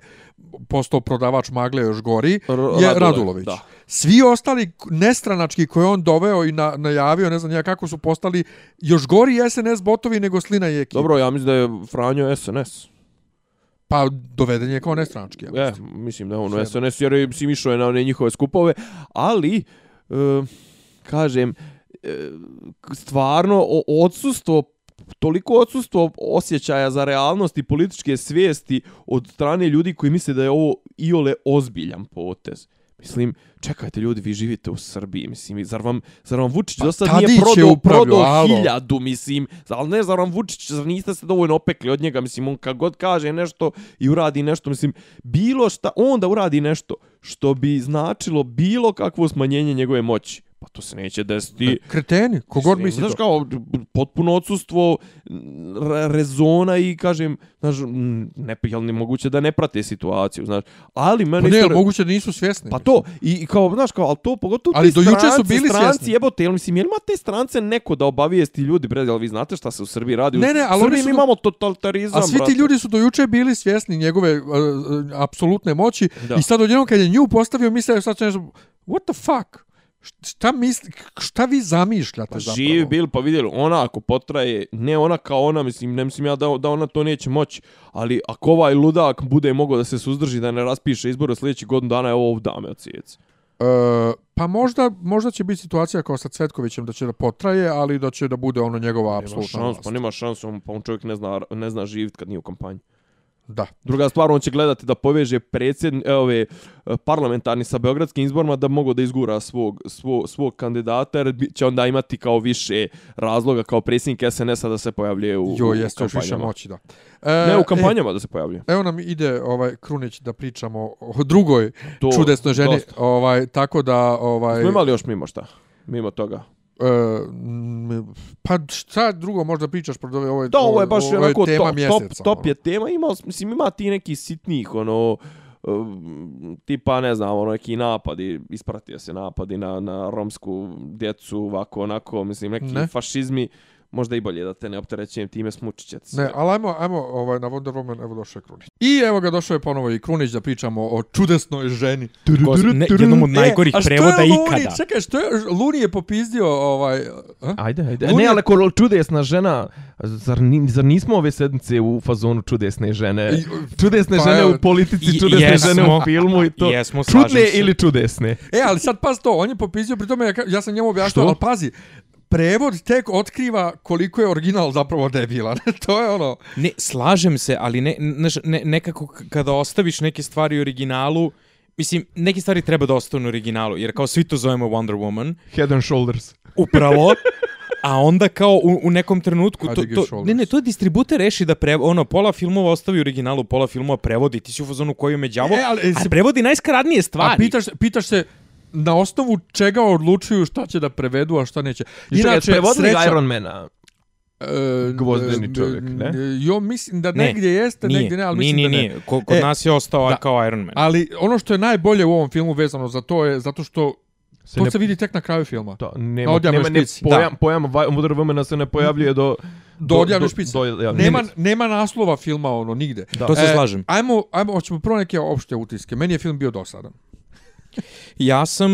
postao prodavač magle još gori, R- je Radulović, Radulović. da. Svi ostali nestranački koje on doveo i na, najavio, ne znam ja kako su postali još gori SNS botovi nego Slina i ekipa. Dobro, ja mislim da je Franjo SNS. Pa doveden je kao nestranački. Ja E, mislim. mislim da je on Sve u SNS, jer je si išao je na one njihove skupove, ali, e, kažem, e, stvarno, odsustvo toliko odsustvo osjećaja za realnost i političke svijesti od strane ljudi koji misle da je ovo iole ozbiljan potez. Mislim, čekajte ljudi, vi živite u Srbiji, mislim, zar vam, zar vam Vučić Pa do sad nije je prodao, prodao hiljadu, mislim, ali ne, zar vam Vučić, zar niste se dovoljno opekli od njega, mislim, on kad god kaže nešto i uradi nešto, mislim, bilo šta, on da uradi nešto što bi značilo bilo kakvo smanjenje njegove moći, Pa to se neće desiti. Kreteni, kogod misli znaš to. kao potpuno odsustvo re- rezona i kažem, znaš, ne, jel ne moguće da ne prate situaciju, znaš. Ali Pa meni ne, isto... ali moguće da nisu svjesni. Pa to, i, i kao, znaš, kao, ali to pogotovo Ali ti do juče su stranci, bili stranci, svjesni. jebote, jel mislim, jel ima te strance neko da obavijesti ljudi, bre, jel vi znate šta se u Srbiji radi? Ne, ne, ali u oni Srbiji su mi do- imamo totalitarizam, A svi ti ljudi su do juče bili svjesni njegove uh, apsolutne moći Da. i sad odjednom kad je nju postavio misle sad će nešto what the fuck šta misli šta vi zamišljate Pa zapravo živi bili, pa vidjeli, ona ako potraje, ne ona kao ona, mislim, ne mislim ja da, da ona to neće moći, ali ako ovaj ludak bude mogao da se suzdrži, da ne raspiše izbore sljedeći godinu dana, je ovo dame od. E, pa možda, možda će biti situacija kao sa Cvetkovićem da će da potraje, ali da će da bude ono njegova apsolutna šans, vlast. pa nema šansu, pa on čovjek ne zna, ne zna živjeti kad nije u kampanji. Da. Druga stvar, on će gledati da poveže predsjed, e, ove e, parlamentarni sa beogradskim izborima da mogu da izgura svog, svog, svog kandidata jer će onda imati kao više razloga kao predsjednik SNS-a da se pojavljuje u, Jo, u jeste još više kampanjama. moći, da. E, Ne, u kampanjama da se pojavljuje. E, evo nam ide ovaj Krunić da pričamo o drugoj To, čudesnoj ženi, dosta. ovaj tako da ovaj Smo imali još mimo šta? Mimo toga. E, pa šta drugo možda pričaš pred ove, ove, Da, ovo je baš ove onako tema top, mjeseca. top, top ono. je tema. Ima, mislim, ima ti neki sitnih, ono, um, tipa, ne znam, ono, neki napadi, ispratio se napadi na, na romsku djecu, ovako, onako, mislim, neki Ne. fašizmi, možda i bolje da te ne opterećujem time smučićete se. Ne, ali ajmo, ajmo ovaj, na Wonder Woman, evo došao je Krunić. I evo ga došao je ponovo i Krunić da pričamo o čudesnoj ženi. Gos- ne, jednom od najgorih e, a što prevoda je Luni? ikada. Čekaj, što je, Luni je popizdio ovaj... A? Ajde, ajde. Luni Ne, ali ako čudesna žena, zar, ni, zar nismo ove sedmice u fazonu čudesne žene? I- Čudesne pa žene u politici, i- čudesne jesmo. žene u filmu i to. Jesmo, slažem Čudne se. ili čudesne? E, ali sad pas to, on je popizdio, pri tome ja, ja sam njemu objašnjao, ali pazi, prevod tek otkriva koliko je original zapravo debilan. to je ono... Ne, slažem se, ali ne, ne, ne, nekako kada ostaviš neke stvari u originalu, mislim, neke stvari treba da ostanu u originalu, jer kao svi to zovemo Wonder Woman, Head and shoulders. upravo, a onda kao u, u nekom trenutku, to, to, ne, ne, to distributer reši da pre, ono, pola filmova ostavi u originalu, pola filmova prevodi, ti si u fazonu koju me đavo, E, ali, e, a se- prevodi najskaradnije stvari. A pitaš, pitaš se na osnovu čega odlučuju šta će da prevedu, a šta neće. Inače, prevodili sreća- Ironmana. E, Gvozdeni e, čovjek, ne? Jo, mislim da Ne, negdje jeste, nije, negdje ne, ali nije, mislim nije, da ne. nije. Ko- Kod E, nas je ostao da. kao Iron Man. Ali ono što je najbolje u ovom filmu vezano za to je zato što Se to ne- se vidi tek na kraju filma. To, Na nema, odjavnoj nema ne, špici. pojam, pojam Wonder Womana se ne pojavljuje do... Do odjavne špice. Do, javne Nema, špice. nema naslova filma ono nigde. Da. To se slažem. Ajmo, ajmo, hoćemo prvo neke opšte utiske. Meni je film bio dosadan. Ja sam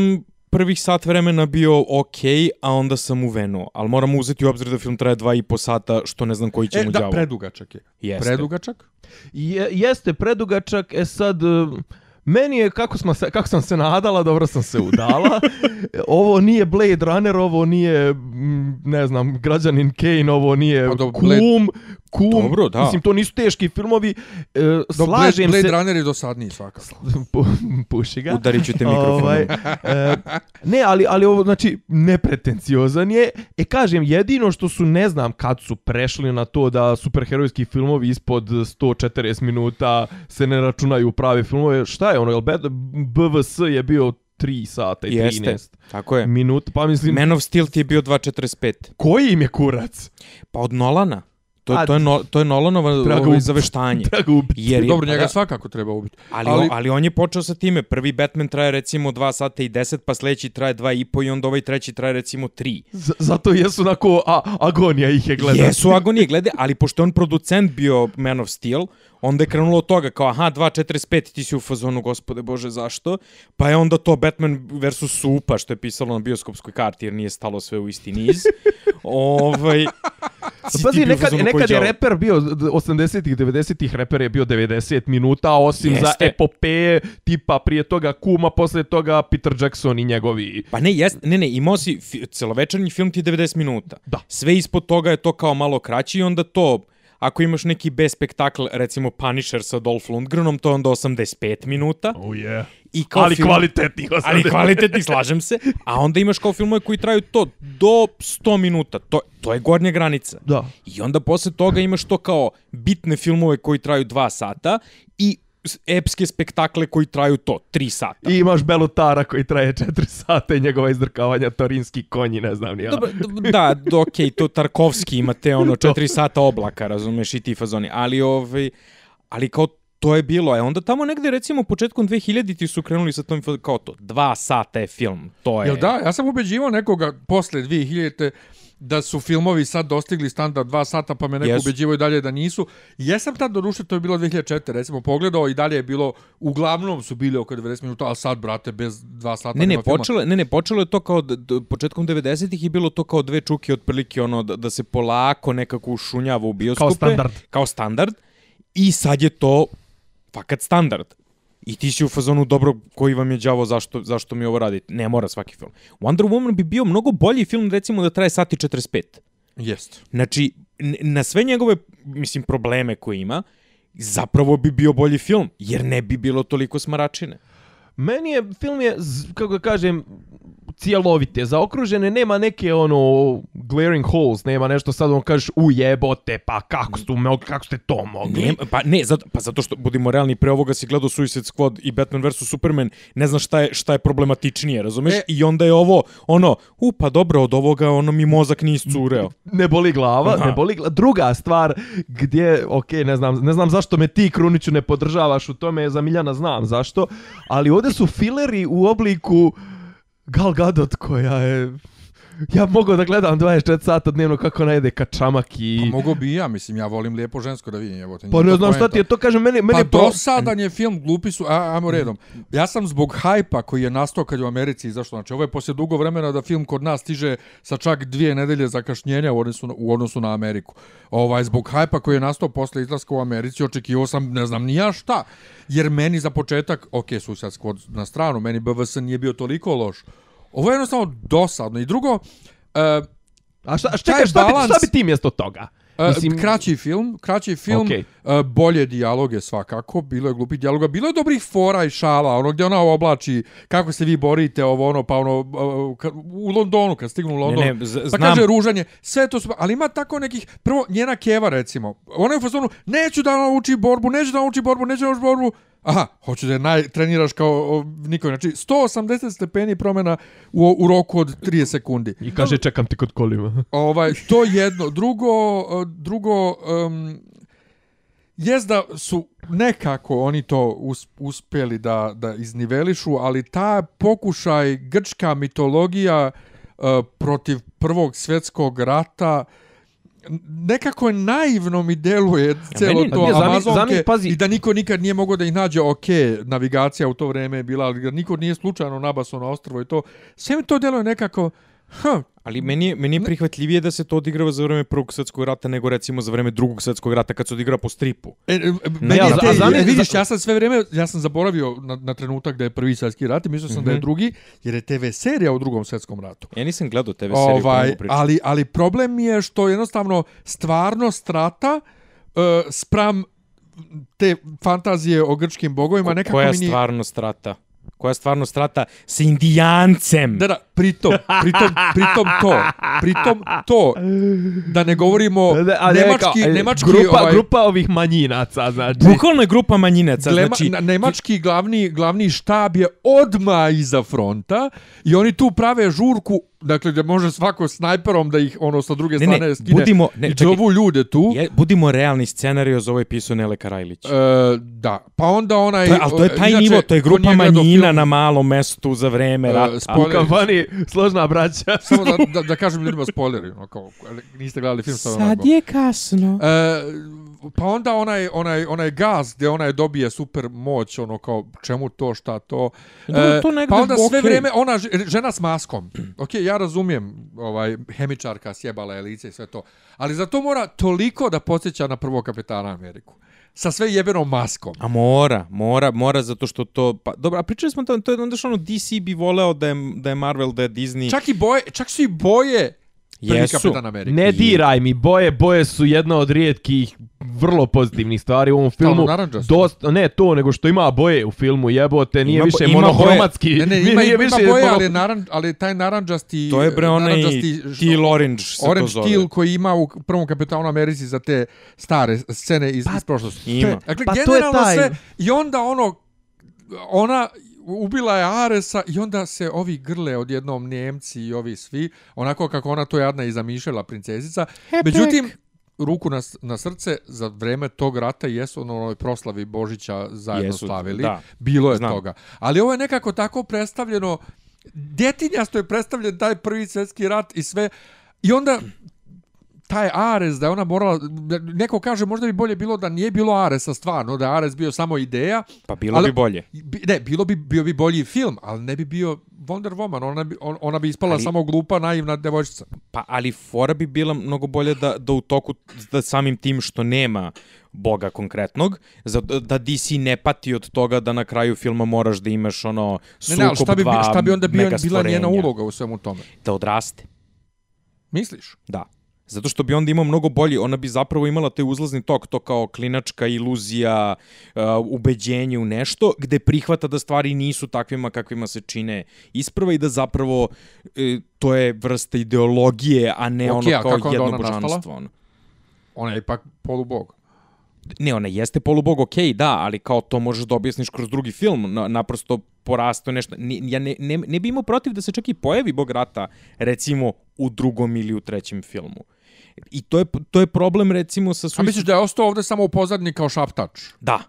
prvih sat vremena bio ok, a onda sam uvenuo. Ali moram uzeti u obzir da film traje dva i po sata, što ne znam koji će E, mu da, đavo. predugačak je. Jeste. Predugačak. Je, jeste predugačak, e sad... uh, Meni je, kako, smo se, kako sam se nadala, dobro sam se udala. ovo nije Blade Runner, ovo nije, ne znam, građanin Kane, ovo nije Pa dobro, Kum, Blade- Kum. Dobro, da. Mislim, to nisu teški filmovi. E, Do slažem Blade, Blade se... Runner je dosadniji svakako. Pu, puši ga. Udarit ću te mikrofonom. Ovaj, e, ne, ali, ali ovo, znači, nepretenciozan je. E, kažem, jedino što su, ne znam kad su prešli na to da superherojski filmovi ispod 140 minuta se ne računaju u prave filmove. Šta je ono, jel Bad- BVS je bio 3 sata i 13 Jeste, tako je. minuta, pa mislim, Man of Steel ti je bio 2.45. koji im je kurac? Pa od Nolana. To, to, je, no, to je Nolanova ovaj, zaveštanje. Treba ubiti. Jer je, Dobro, njega da, svakako treba ubiti. ali, ali- ali, ali on je počeo sa time. Prvi Batman traje recimo 2 sata i 10, pa sljedeći traje 2 i po i onda ovaj treći traje recimo 3. Z- zato jesu onako, a, agonija ih je gledati. Jesu agonije glede, ali pošto on producent bio Man of Steel, onda je krenulo od toga kao aha 2.45 ti si u fazonu gospode bože zašto pa je onda to Batman vs Supa što je pisalo na bioskopskoj karti jer nije stalo sve u isti niz ovaj ti Pazi, nekad, nekad je reper bio, d- 80-ih, 90-ih reper je bio 90 minuta, osim Jeste. za epopeje, tipa prije toga Kuma, posle toga Peter Jackson i njegovi... Pa ne, jest, ne, ne, imao si celovečernji film ti je 90 minuta. Da. Sve ispod toga je to kao malo kraći i onda to, ako imaš neki B spektakl, recimo Punisher sa Dolph Lundgrenom, to je onda 85 minuta. Oh yeah. I kao Ali film- kvalitetnih 80. Ali kvalitetni, slažem se. A onda imaš kao filmove koji traju to do 100 minuta. To, to je gornja granica. Da. I onda posle toga imaš to kao bitne filmove koji traju 2 sata epske spektakle koji traju to, tri sata. I imaš Belutara koji traje 4 sata i njegova izdrkavanja torinski konji, ne znam ni ja. Dobro, da, d- okej, to Tarkovski imate ono četiri sata oblaka, razumeš, i ti fazoni, ali ovaj, ali kao to je bilo, e onda tamo negde recimo početkom 2000-ti su krenuli sa tom kao to, dva sata je film, to je... Jel da, ja sam ubeđivao nekoga posle 2000 da su filmovi sad dostigli standard 2 sata, pa me neko Jesu. ubeđivao i dalje da nisu. Jesam tad doduše, to je bilo 2004, recimo pogledao i dalje je bilo, uglavnom su bili oko 90 minuta, ali sad, brate, bez 2 sata Ne, ne, nema filma. počelo, je- ne, ne, počelo je to kao, početkom 90-ih je bilo to kao dve čuke otprilike ono da, da se polako nekako ušunjava u bioskope. standard. Kao standard. I sad je to fakat standard. I ti si u fazonu dobro koji vam je đavo zašto, zašto mi ovo radite. Ne mora svaki film. Wonder Woman bi bio mnogo bolji film recimo da traje sati 45. Jest. Znači, na sve njegove, mislim, probleme koje ima, zapravo bi bio bolji film, jer ne bi bilo toliko smaračine. Meni je, film je, kako da kažem, cijelovite, zaokružene, nema neke ono glaring holes, nema nešto sad on kažeš u jebote, pa kako, ste, mo- kako ste to mogli? Ne, pa ne, zato, pa zato što, budimo realni, pre ovoga si gledao Suicide Squad i Batman vs. Superman, ne znaš šta je, šta je problematičnije, razumeš? E. I onda je ovo, ono, u, pa dobro, od ovoga, ono, mi mozak nije iscureo. ne boli glava, Aha. ne boli glava. Druga stvar gdje, ok, ne znam, ne znam zašto me ti Kruniću ne podržavaš u tome, za Miljana znam zašto, ali ovdje su fileri u obliku Gal koja je Ja mogu da gledam 24 sata dnevno kako ona jede kačamak i... Pa mogo bi ja, mislim, ja volim lijepo žensko da vidim, evo te. Pa ne znam šta ti je to, kažem, meni, meni Pa je dosadan je film, glupi su, a, ajmo redom. Ja sam zbog hajpa koji je nastao kad je u Americi izašlo, znači ovo je poslije dugo vremena da film kod nas stiže sa čak dvije nedelje zakašnjenja u odnosu na, u odnosu na Ameriku. Ovaj, zbog hajpa koji je nastao posle izlaska u Americi, očekivao sam, ne znam ni ja šta, jer meni za početak, ok, Suicide Squad na stranu, meni BVS nije bio toliko loš. Ovo je jednostavno dosadno. I drugo, uh, A šta, taj čekaj, šta, bi, balans- šta bi ti mjesto toga? Mislim, kraći film, kraći film, okay. bolje dijaloge svakako, bilo je glupih dijaloga, bilo je dobrih fora i šala, ono gdje ona oblači, kako se vi borite, ovo ono, pa ono, uh, u Londonu, kad stignu u London, Ne, ne, pa znam. kaže ružanje, sve to su, ali ima tako nekih, prvo, njena keva recimo, ona je u fazonu, neću da nauči borbu, neću da nauči borbu, neću da nauči borbu, Aha, hoću da je naj, treniraš kao o, niko. Znači, 180 stepeni promjena u, u roku od 30 sekundi. I kaže, čekam ti kod kolima. Ovaj, to jedno. Drugo, uh, drugo um, jest da su nekako oni to us, uspjeli da, da iznivelišu, ali ta pokušaj grčka mitologija uh, protiv prvog svjetskog rata nekako je naivno mi deluje celo to nije, Amazonke zamisli, pazi. i da niko nikad nije mogao da ih nađe ok, navigacija u to vrijeme je bila, ali da niko nije slučajno nabaso na ostrvo i to. Sve mi to deluje nekako, hm, Ali meni je, meni je prihvatljivije da se to odigrava za vreme Prvog svjetskog rata nego recimo za vreme Drugog svjetskog rata kad se odigra po stripu. E, e, meni ja, je a te, zamisli- e, vidiš, za- ja sam sve vrijeme, ja sam zaboravio na, na trenutak da je prvi svjetski rat i mislio sam da je drugi, jer je TV serija u drugom svjetskom ratu. Ja nisam gledao TV seriju Ovaj, ali, ali problem je što jednostavno stvarnost rata uh, spram te fantazije o grčkim bogovima nekako Koja mi nije... stvarno strata? Koja stvarno strata s indijancem? Da, da, pritom, pritom, pritom to, pritom to, da ne govorimo Da, ali nemački, kao, e, nemački, grupa, ovaj, grupa ovih manjinaca, znači. Bukvalno je grupa manjinaca, Glema, znači... na- nemački glavni, glavni štab je odma iza fronta i oni tu prave žurku, dakle gdje može svako snajperom da ih ono sa druge Ne, ne, strane skine budimo- ne, i čekaj. ljude tu. Je, budimo realni scenarijo za ovaj pisao Nele Karajlić. E, da, pa onda onaj... To je, ali to je taj inače, nivo, to je grupa manjina film, na malom mestu za vreme E, rata. spoiler- U kafani složna braća. Samo da, da, da kažem ljudima spoileri, ono, kao, niste gledali film, sad, onako. je kasno. E, pa onda onaj, onaj, onaj gaz gdje onaj dobije super moć, ono kao čemu to, šta to. Dobro, to pa onda sve okej. vrijeme, ona žena s maskom. Ok, ja razumijem, ovaj, hemičarka sjebala je lice i sve to. Ali za to mora toliko da podsjeća na prvog kapetana Ameriku. Sa sve jebenom maskom. A mora, mora, mora zato što to... Pa, dobro, a pričali smo to, to je onda što ono DC bi voleo da je, da je Marvel, da je Disney... Čak i boje, čak su i boje prvi Jesu. kapitan. Ne diraj mi, boje, boje su jedna od rijetkih vrlo pozitivnih stvari u ovom filmu. Dosta, ne to, nego što ima boje u filmu, jebote, nije Ima više ima monohromatski. Ne, ne, nije ima, ima više boje, ali, naran, ali taj naranđasti... To je bre onaj Teal Orange se to Orange zove. Teal koji ima u prvom kapitanu Americi za te stare scene iz, iz prošlosti. Ima. Dakle, Pa to je generalno taj- sve, i onda ono, ona ubila je Aresa i onda se ovi grle odjednom Njemci i ovi svi, onako kako ona to jadna i zamišljala princesica. Međutim, ruku na, na srce, za vreme tog rata jesu ono onoj proslavi Božića zajedno Jesu, slavili. da. Bilo je Znam. toga. Ali ovo je nekako tako predstavljeno, detinjasto je predstavljen taj prvi svjetski rat i sve. I onda taj Ares, da je ona morala, neko kaže možda bi bolje bilo da nije bilo Aresa stvarno, da je Ares bio samo ideja. Pa bilo Ali- bi bolje. Bi- Ne, bilo bi, bio bi bolji film, ali ne bi bio Wonder Woman, ona bi, on, ona bi ispala Ali- samo glupa, naivna devojčica. Pa, ali fora bi bila mnogo bolje da, da u toku, da samim tim što nema boga konkretnog, za, da DC ne pati od toga da na kraju filma moraš da imaš ono Ne, sukob ne, ali šta bi, dva šta bi onda bio, bila njena uloga u svemu tome? Da odraste. Misliš? Da. Zato što bi onda imao mnogo bolji, ona bi zapravo imala taj uzlazni tok, to kao klinačka iluzija, uh, ubeđenje u nešto, gde prihvata da stvari nisu takvima kakvima se čine isprva i da zapravo e, to je vrsta ideologije, a ne Okej, ono kao jedno ona božanstvo. Ono. Ona je ipak polubog. Ne, ona jeste polubog, okej, da, ali kao to možeš da objasniš kroz drugi film, na, naprosto porasto nešto. Ja ne, ne, ne bi imao protiv da se čak i pojavi bog rata, recimo, u drugom ili u trećem filmu. I to je, to je problem, recimo, sa A Suicide... misliš da je ostao ovde samo u pozadnji kao šaptač? Da,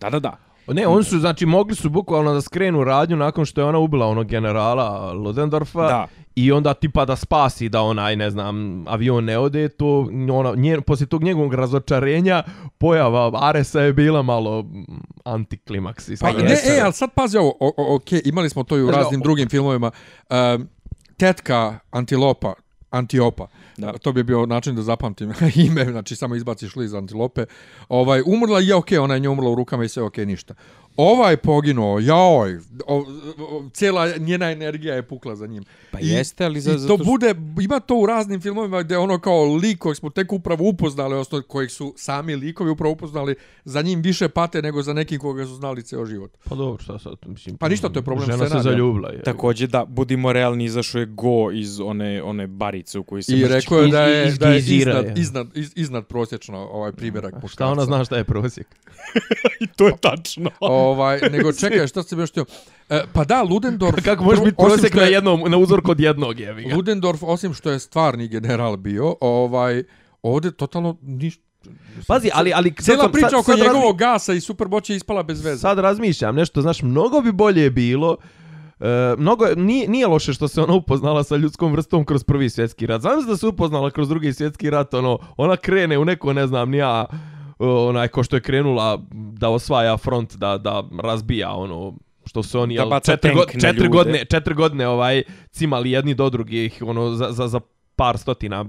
da, da, da. Ne, oni su, znači, mogli su bukvalno da skrenu radnju nakon što je ona ubila onog generala Ludendorfa Da. i onda tipa da spasi da onaj, ne znam, avion ne ode, to ona, nje, poslije tog njegovog razočarenja pojava Aresa je bila malo antiklimaks. i Pa ne, e, ali sad pazi ovo, o, o, ok, imali smo to i u da, raznim o- drugim filmovima. Um, tetka Antilopa, Antiopa, Da. to bi bio način da zapamtim ime, znači samo izbaciš li iz Antilope, ovaj, umrla je, je okay, ona je nje umrla u rukama i sve okay ništa. Ovaj poginuo, jaoj, o, o, cijela njena energija je pukla za njim. Pa jeste, ali za- i to zato što- bude, ima to u raznim filmovima gdje ono kao lik kojeg smo tek upravo upoznali, odnosno kojeg su sami likovi upravo upoznali, za njim više pate nego za nekim koga su znali ceo život. Pa dobro, šta sad, mislim... Pa ništa, to je problem Žena se zaljubila. je. Takođe da, budimo realni, izašao je Go iz one, one barice u kojoj se I mrči. rekao je da je, iz- da je iznad, je. iznad, iz, iznad prosječno ovaj primjerak. Šta ona zna šta je prosjek? I to je tačno. Ovaj, nego čekaj, šta se još htio? E, pa da, Ludendorff... Kako može biti prosjek na, je- jednom, na uzor kod jednog, jevi ga. Ludendorff, osim što je stvarni general bio, ovaj, ovdje totalno ništa... Pazi, ali... ali sad Cijela sam- priča sad- oko sad razmi- njegovog gasa i je ispala bez veze. Sad razmišljam nešto, znaš, mnogo bi bolje bilo E, mnogo, je- nije, nije loše što se ona upoznala sa ljudskom vrstom kroz prvi svjetski rat. Znam da se upoznala kroz drugi svjetski rat, ono, ona krene u neko, ne znam, nija, onaj, ko što je krenula da osvaja front, da, da razbija, ono, što su oni, jel, četiri, go, četiri godine, četiri godine, ovaj, cimali jedni do drugih, ono, za, za, za par stotina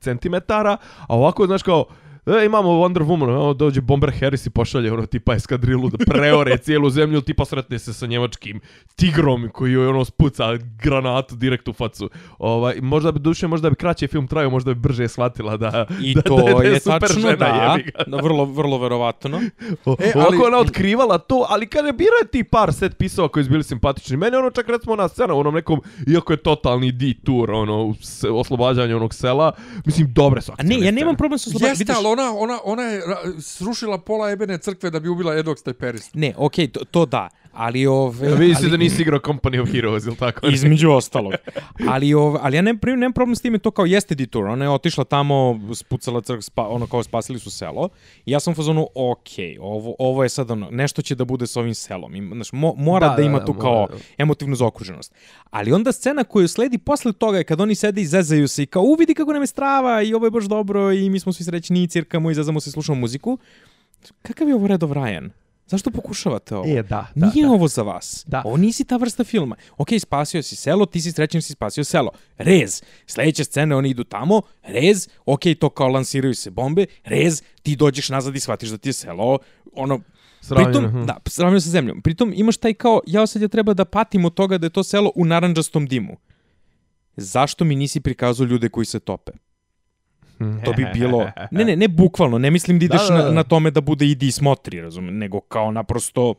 centimetara, a ovako, znaš, kao, E, imamo Wonder Woman, ono, dođe Bomber Harris i pošalje ono tipa eskadrilu da preore cijelu zemlju, tipa sretne se sa njemačkim tigrom koji joj ono spuca granatu direkt u facu. Ovaj, možda bi duše, možda bi kraće film trajao, možda bi brže shvatila da, I da, to da, da je, super tačno, žena, da, jebi ga. da, vrlo, vrlo verovatno. O, E, ali- Ovako ona otkrivala to, ali kada bira je ti par set pisova koji su bili simpatični, meni ono čak recimo ona scena u onom nekom, iako je totalni detour, ono, oslobađanje onog sela, mislim, dobre su A ne, ja nemam problem sa slobodanom. Jeste, ali ona, ona, ona je srušila pola ebene crkve da bi ubila jednog steperista. Ne, okej, to, to da, ali ove... Ja, vidi se da nisi igrao Company of Heroes, ili tako? Između ostalog. Ali, ov, ali ja nemam, nemam problem s time to kao jeste detour. Ona je otišla tamo, spucala crk, spa, ono kao spasili su selo. I ja sam u fazonu, ok, ovo, ovo je sad ono, nešto će da bude s ovim selom. Im, znaš, mo, mora da, Da, da da, ima da, tu mora, kao da. emotivnu zaokruženost. Ali onda scena koju sledi posle toga je kad oni sede i zezaju se i kao, u vidi kako nam je strava i ovo je baš dobro i mi smo svi srećni i cirkamo i zezamo se i slušamo muziku. Kakav je ovo Red of Ryan? Zašto pokušavate ovo? E, da, da, Nije da. ovo za vas. Da. Ovo nisi ta vrsta filma. Ok, spasio si selo, ti si srećan si spasio selo. Rez. Sljedeće scene oni idu tamo, rez, ok, to kao lansiraju se bombe, rez, ti dođeš nazad i shvatiš da ti je selo, ono, Sravnjeno, Pritom, hm. da, sravnjeno sa zemljom. Pritom imaš taj kao, ja sad ja treba da patim od toga da je to selo u naranđastom dimu. zašto mi nisi prikazao ljude koji se tope? To bi bilo... Ne, ne, ne bukvalno, ne mislim da ideš Da, da, da. Na, na tome da bude idi i smotri, razumem, nego kao naprosto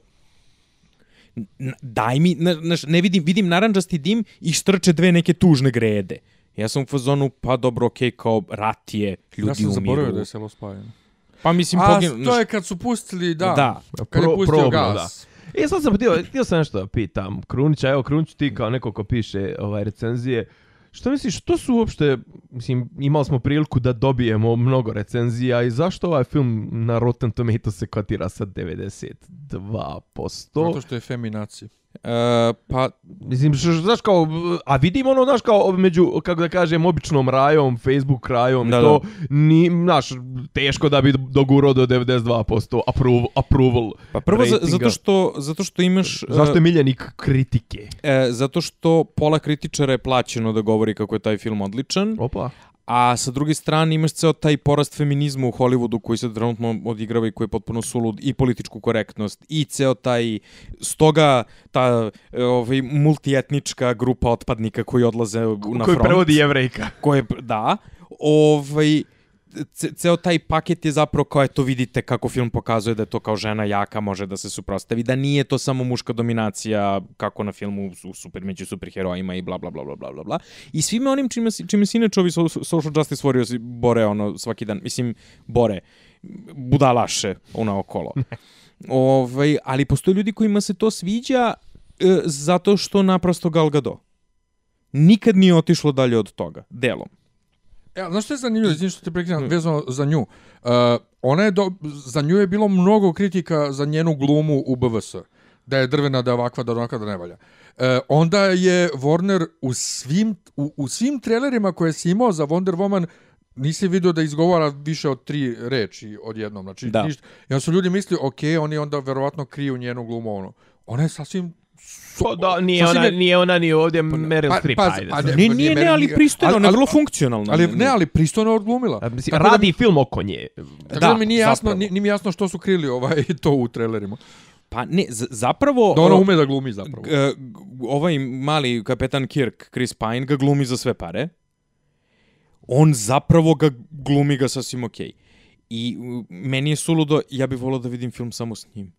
daj mi, ne, ne, ne vidim, vidim naranđasti dim i štrče dve neke tužne grede. Ja sam u fazonu, pa dobro, okej, kao rat je, ljudi ja sam umiru. zaboravio da je selo spajeno. Pa mislim, A, poginu, to je kad su pustili, da. Da. Kad je Pro- pustio probno, gas. E, sad sam htio, htio sam nešto da pitam. Krunića, evo Krunić ti kao neko ko piše ovaj, recenzije. Što misliš, što su uopšte, mislim, imali smo priliku da dobijemo mnogo recenzija i zašto ovaj film na Rotten Tomatoes se kotira sa 92%? Zato što je feminacija. E, pa Mislim, š, znaš kao, a vidim ono, znaš kao, među, kako da kažem, običnom rajom, Facebook rajom, Da, da, to, ni, znaš, teško da bi dogurao do 92% approval, approval Pa prvo ratinga. zato što zato što imaš Zašto je miljenik kritike? e, zato što pola kritičara je plaćeno da govori kako je taj film odličan, Opa. A sa druge strane imaš ceo taj porast feminizma u Hollywoodu koji se trenutno odigrava i koji je potpuno sulud i političku korektnost i ceo taj stoga ta ovaj multietnička grupa otpadnika koji odlaze na Koji front prevodi jevrejka. koje da ovaj ce, ceo taj paket je zapravo kao eto vidite kako film pokazuje da je to kao žena jaka može da se suprotstavi da nije to samo muška dominacija kako na filmu u super među superherojima i bla bla bla bla bla bla bla. I svime onim čime čime se inače ovi so- social justice warriors bore ono svaki dan mislim bore budalaše ona okolo. Ovaj ali postoje ljudi kojima se to sviđa e, zato što naprosto Gal Gadot. Nikad nije otišlo dalje od toga delom E, znaš što je zanimljivo, izvini što te prekidam, vezano za nju. Uh, ona je do, za nju je bilo mnogo kritika za njenu glumu u BVS. Da je drvena, da je ovakva, da je onakva, da ne valja. E, onda je Warner u svim, u, u svim trailerima koje si imao za Wonder Woman nisi vidio da izgovara više od tri reči odjednom. Znači, Da. ništa. I onda su ljudi mislili, ok, oni onda verovatno kriju njenu glumu ono. Ona je sasvim... Pa da, nije ona, je- nije ona ni ovdje Meryl pa- Streep, pa- ajde. pa ne- pa nije, nije ne, ali pristojno, ona je ali- vrlo funkcionalna. Ali, ne, ali pristojno je odglumila. A, mislim, Tako da- radi film oko nje. Tako da, Da, mi nije jasno, zapravo. ni, ni mi jasno što su krili ovaj to u trailerima. Pa ne, zapravo... Da ona o, ume da glumi zapravo. g- ovaj mali kapetan Kirk, Chris Pine, ga glumi za sve pare. On zapravo ga glumi ga sasvim okej. I u, meni je suludo, ja bih volao da vidim film samo s njim.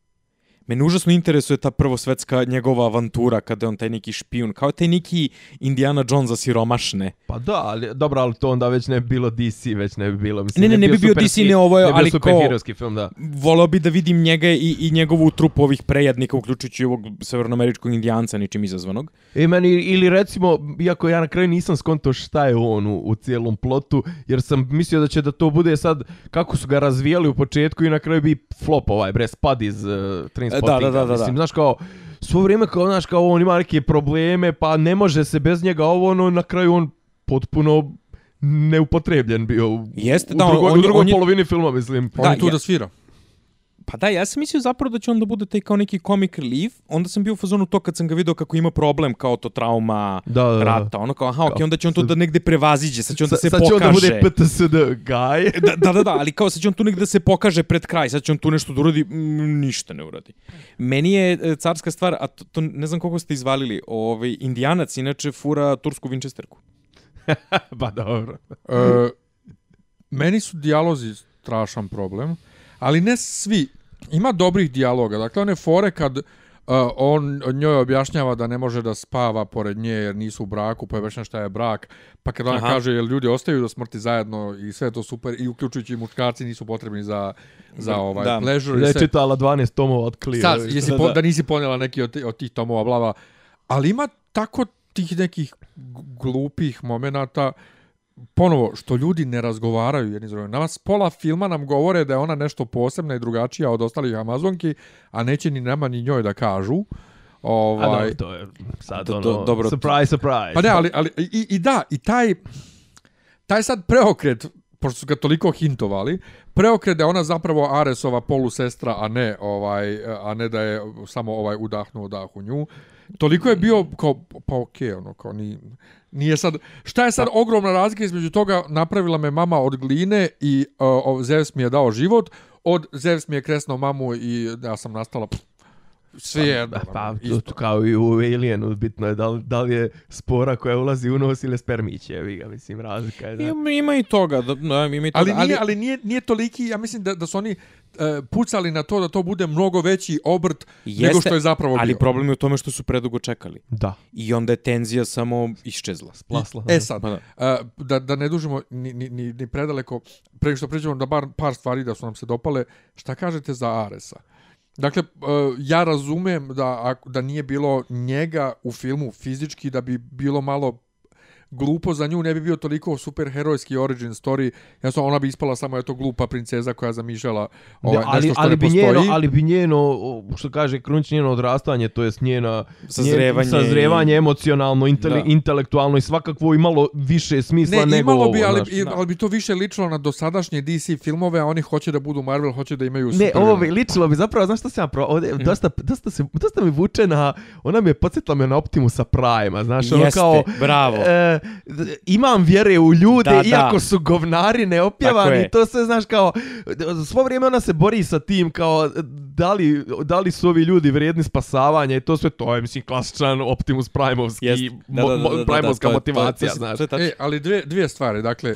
Mene užasno interesuje ta prvosvetska njegova avantura kada je on taj neki špijun, kao taj neki Indiana Jones za siromašne. Pa da, ali, dobro, ali to onda već ne bi bilo DC, već ne bi bilo. Mislim, Ne, ne, ne bi bio DC, ne, ovo ne ali kao- superherojski film, da. Voleo bi da vidim njega i, i njegovu trupu ovih prejednika, uključujući ovog severnoameričkog indijanca, ničim izazvanog. E, meni, ili recimo, iako ja na kraju nisam skonto šta je on u, u cijelom plotu, jer sam mislio da će da to bude sad, kako su ga razvijali u početku i na kraju bi flop ovaj, bre, spad iz uh, Trainspottinga. Da, da, da, da, Mislim, da. znaš kao, svo vrijeme kao, znaš, kao on ima neke probleme, pa ne može se bez njega ovo, ono, na kraju on potpuno neupotrebljen bio Jeste, u da, on- drugoj, on u je- drugoj on je- polovini filma, mislim. On je da, tu ja- da svira. Pa da, ja sam mislio zapravo da će on da bude taj kao neki comic relief, onda sam bio u fazonu to kad sam ga video kako ima problem kao to trauma Da, da, da. rata, ono kao, aha, ok, onda će on to da negde prevaziđe, sad će on da se sad će pokaže. on da bude PTSD guy. da, da, da, da, ali kao sad će on tu negde da se pokaže pred kraj, sad će on tu nešto da uradi, mm, ništa ne uradi. Meni je e, carska stvar, a to, to ne znam koliko ste izvalili, ovaj, indijanac inače fura tursku vinčesterku. pa dobro. E, meni su dijalozi strašan problem, ali ne svi. Ima dobrih dijaloga. Dakle, one fore kad uh, on njoj objašnjava da ne može da spava pored nje jer nisu u braku, pa je objašnjava šta je brak, pa kad ona Aha. kaže jer ljudi ostaju do smrti zajedno i sve to super i uključujući i muškarci nisu potrebni za, za ovaj Da. pleasure. Da i je čitala 12 tomova od Cleo. Sad, jesi Da, po, da. da nisi ponela neki od, od tih tomova, blava. Ali ima tako tih nekih glupih momenata ponovo, što ljudi ne razgovaraju jedni s drugim. Nama s pola filma nam govore da je ona nešto posebna i drugačija od ostalih Amazonki, a neće ni nama ni njoj da kažu. A Ovaj, dobro, to je sad Do- ono, do- dobro. surprise, surprise. Pa ne, ali, ali i, i da, i taj, taj sad preokret, pošto su ga toliko hintovali, preokret da je ona zapravo Aresova polusestra, a ne ovaj a ne da je samo ovaj udahnuo dah u nju. Toliko je bio kao pa okej, ono kao ni nije sad šta je sad ogromna razlika između toga napravila me mama od gline i uh, Zeus mi je dao život od Zeus mi je kresnuo mamu i ja sam nastala pff, sve jedno. Pa, to, isto. to kao i u Alienu, bitno je da li, da li je spora koja ulazi u nos ili spermić, evi ga, mislim, razlika je da... Ima, ima i toga, da, da, ima i toga. Ali nije, ali nije, nije toliki, ja mislim da, da su oni e, pucali na to da to bude mnogo veći obrt nego što je zapravo ali bio. problem je u tome što su predugo čekali. Da, I onda je tenzija samo iščezla. plasla. E sad, Pa da. e, da, da ne dužimo ni, ni, ni, ni predaleko, pre nego što pređemo da bar par stvari da su nam se dopale, šta kažete za Aresa? Dakle, eh, ja razumem da, ako- da nije bilo njega u filmu fizički, da bi bilo malo glupo za nju, ne bi bio toliko superherojski origin story, jasno ona bi ispala samo eto glupa princeza koja zamišljala ovaj, Da, ali, nešto što ali ne bi postoji. njeno, ali bi njeno, što kaže Krunić, njeno odrastanje, to jest njena Sazrevanje njen, sazrevanje i- emocionalno, intele, Da. intelektualno i svakakvo imalo više smisla Ne, nego imalo bi, ovo, ali, znaš. i- ali bi to više ličilo na dosadašnje DC filmove, a oni hoće da budu Marvel, hoće da imaju Ne, superhero. ovo bi ličilo bi zapravo, znaš šta sam ja pro... Ovdje, Mhm. dosta, dosta, se, dosta mi vuče na... Ona mi je podsjetila me na Optimusa Prime-a, znaš, ono Jeste, kao... bravo. E, imam vjere u ljude, Da, da. iako su govnari neopjevani, je. to sve, znaš, kao... Svo vrijeme ona se bori sa tim, kao, da li, da li su ovi ljudi vrijedni spasavanja i to sve, to je, mislim, klasičan Optimus Prime-ovski, Jest. Da, mo, da, da, mo, da, da, to je- motivacija, to je- znaš. To je tačno. E, ali dvije, dvije stvari, dakle,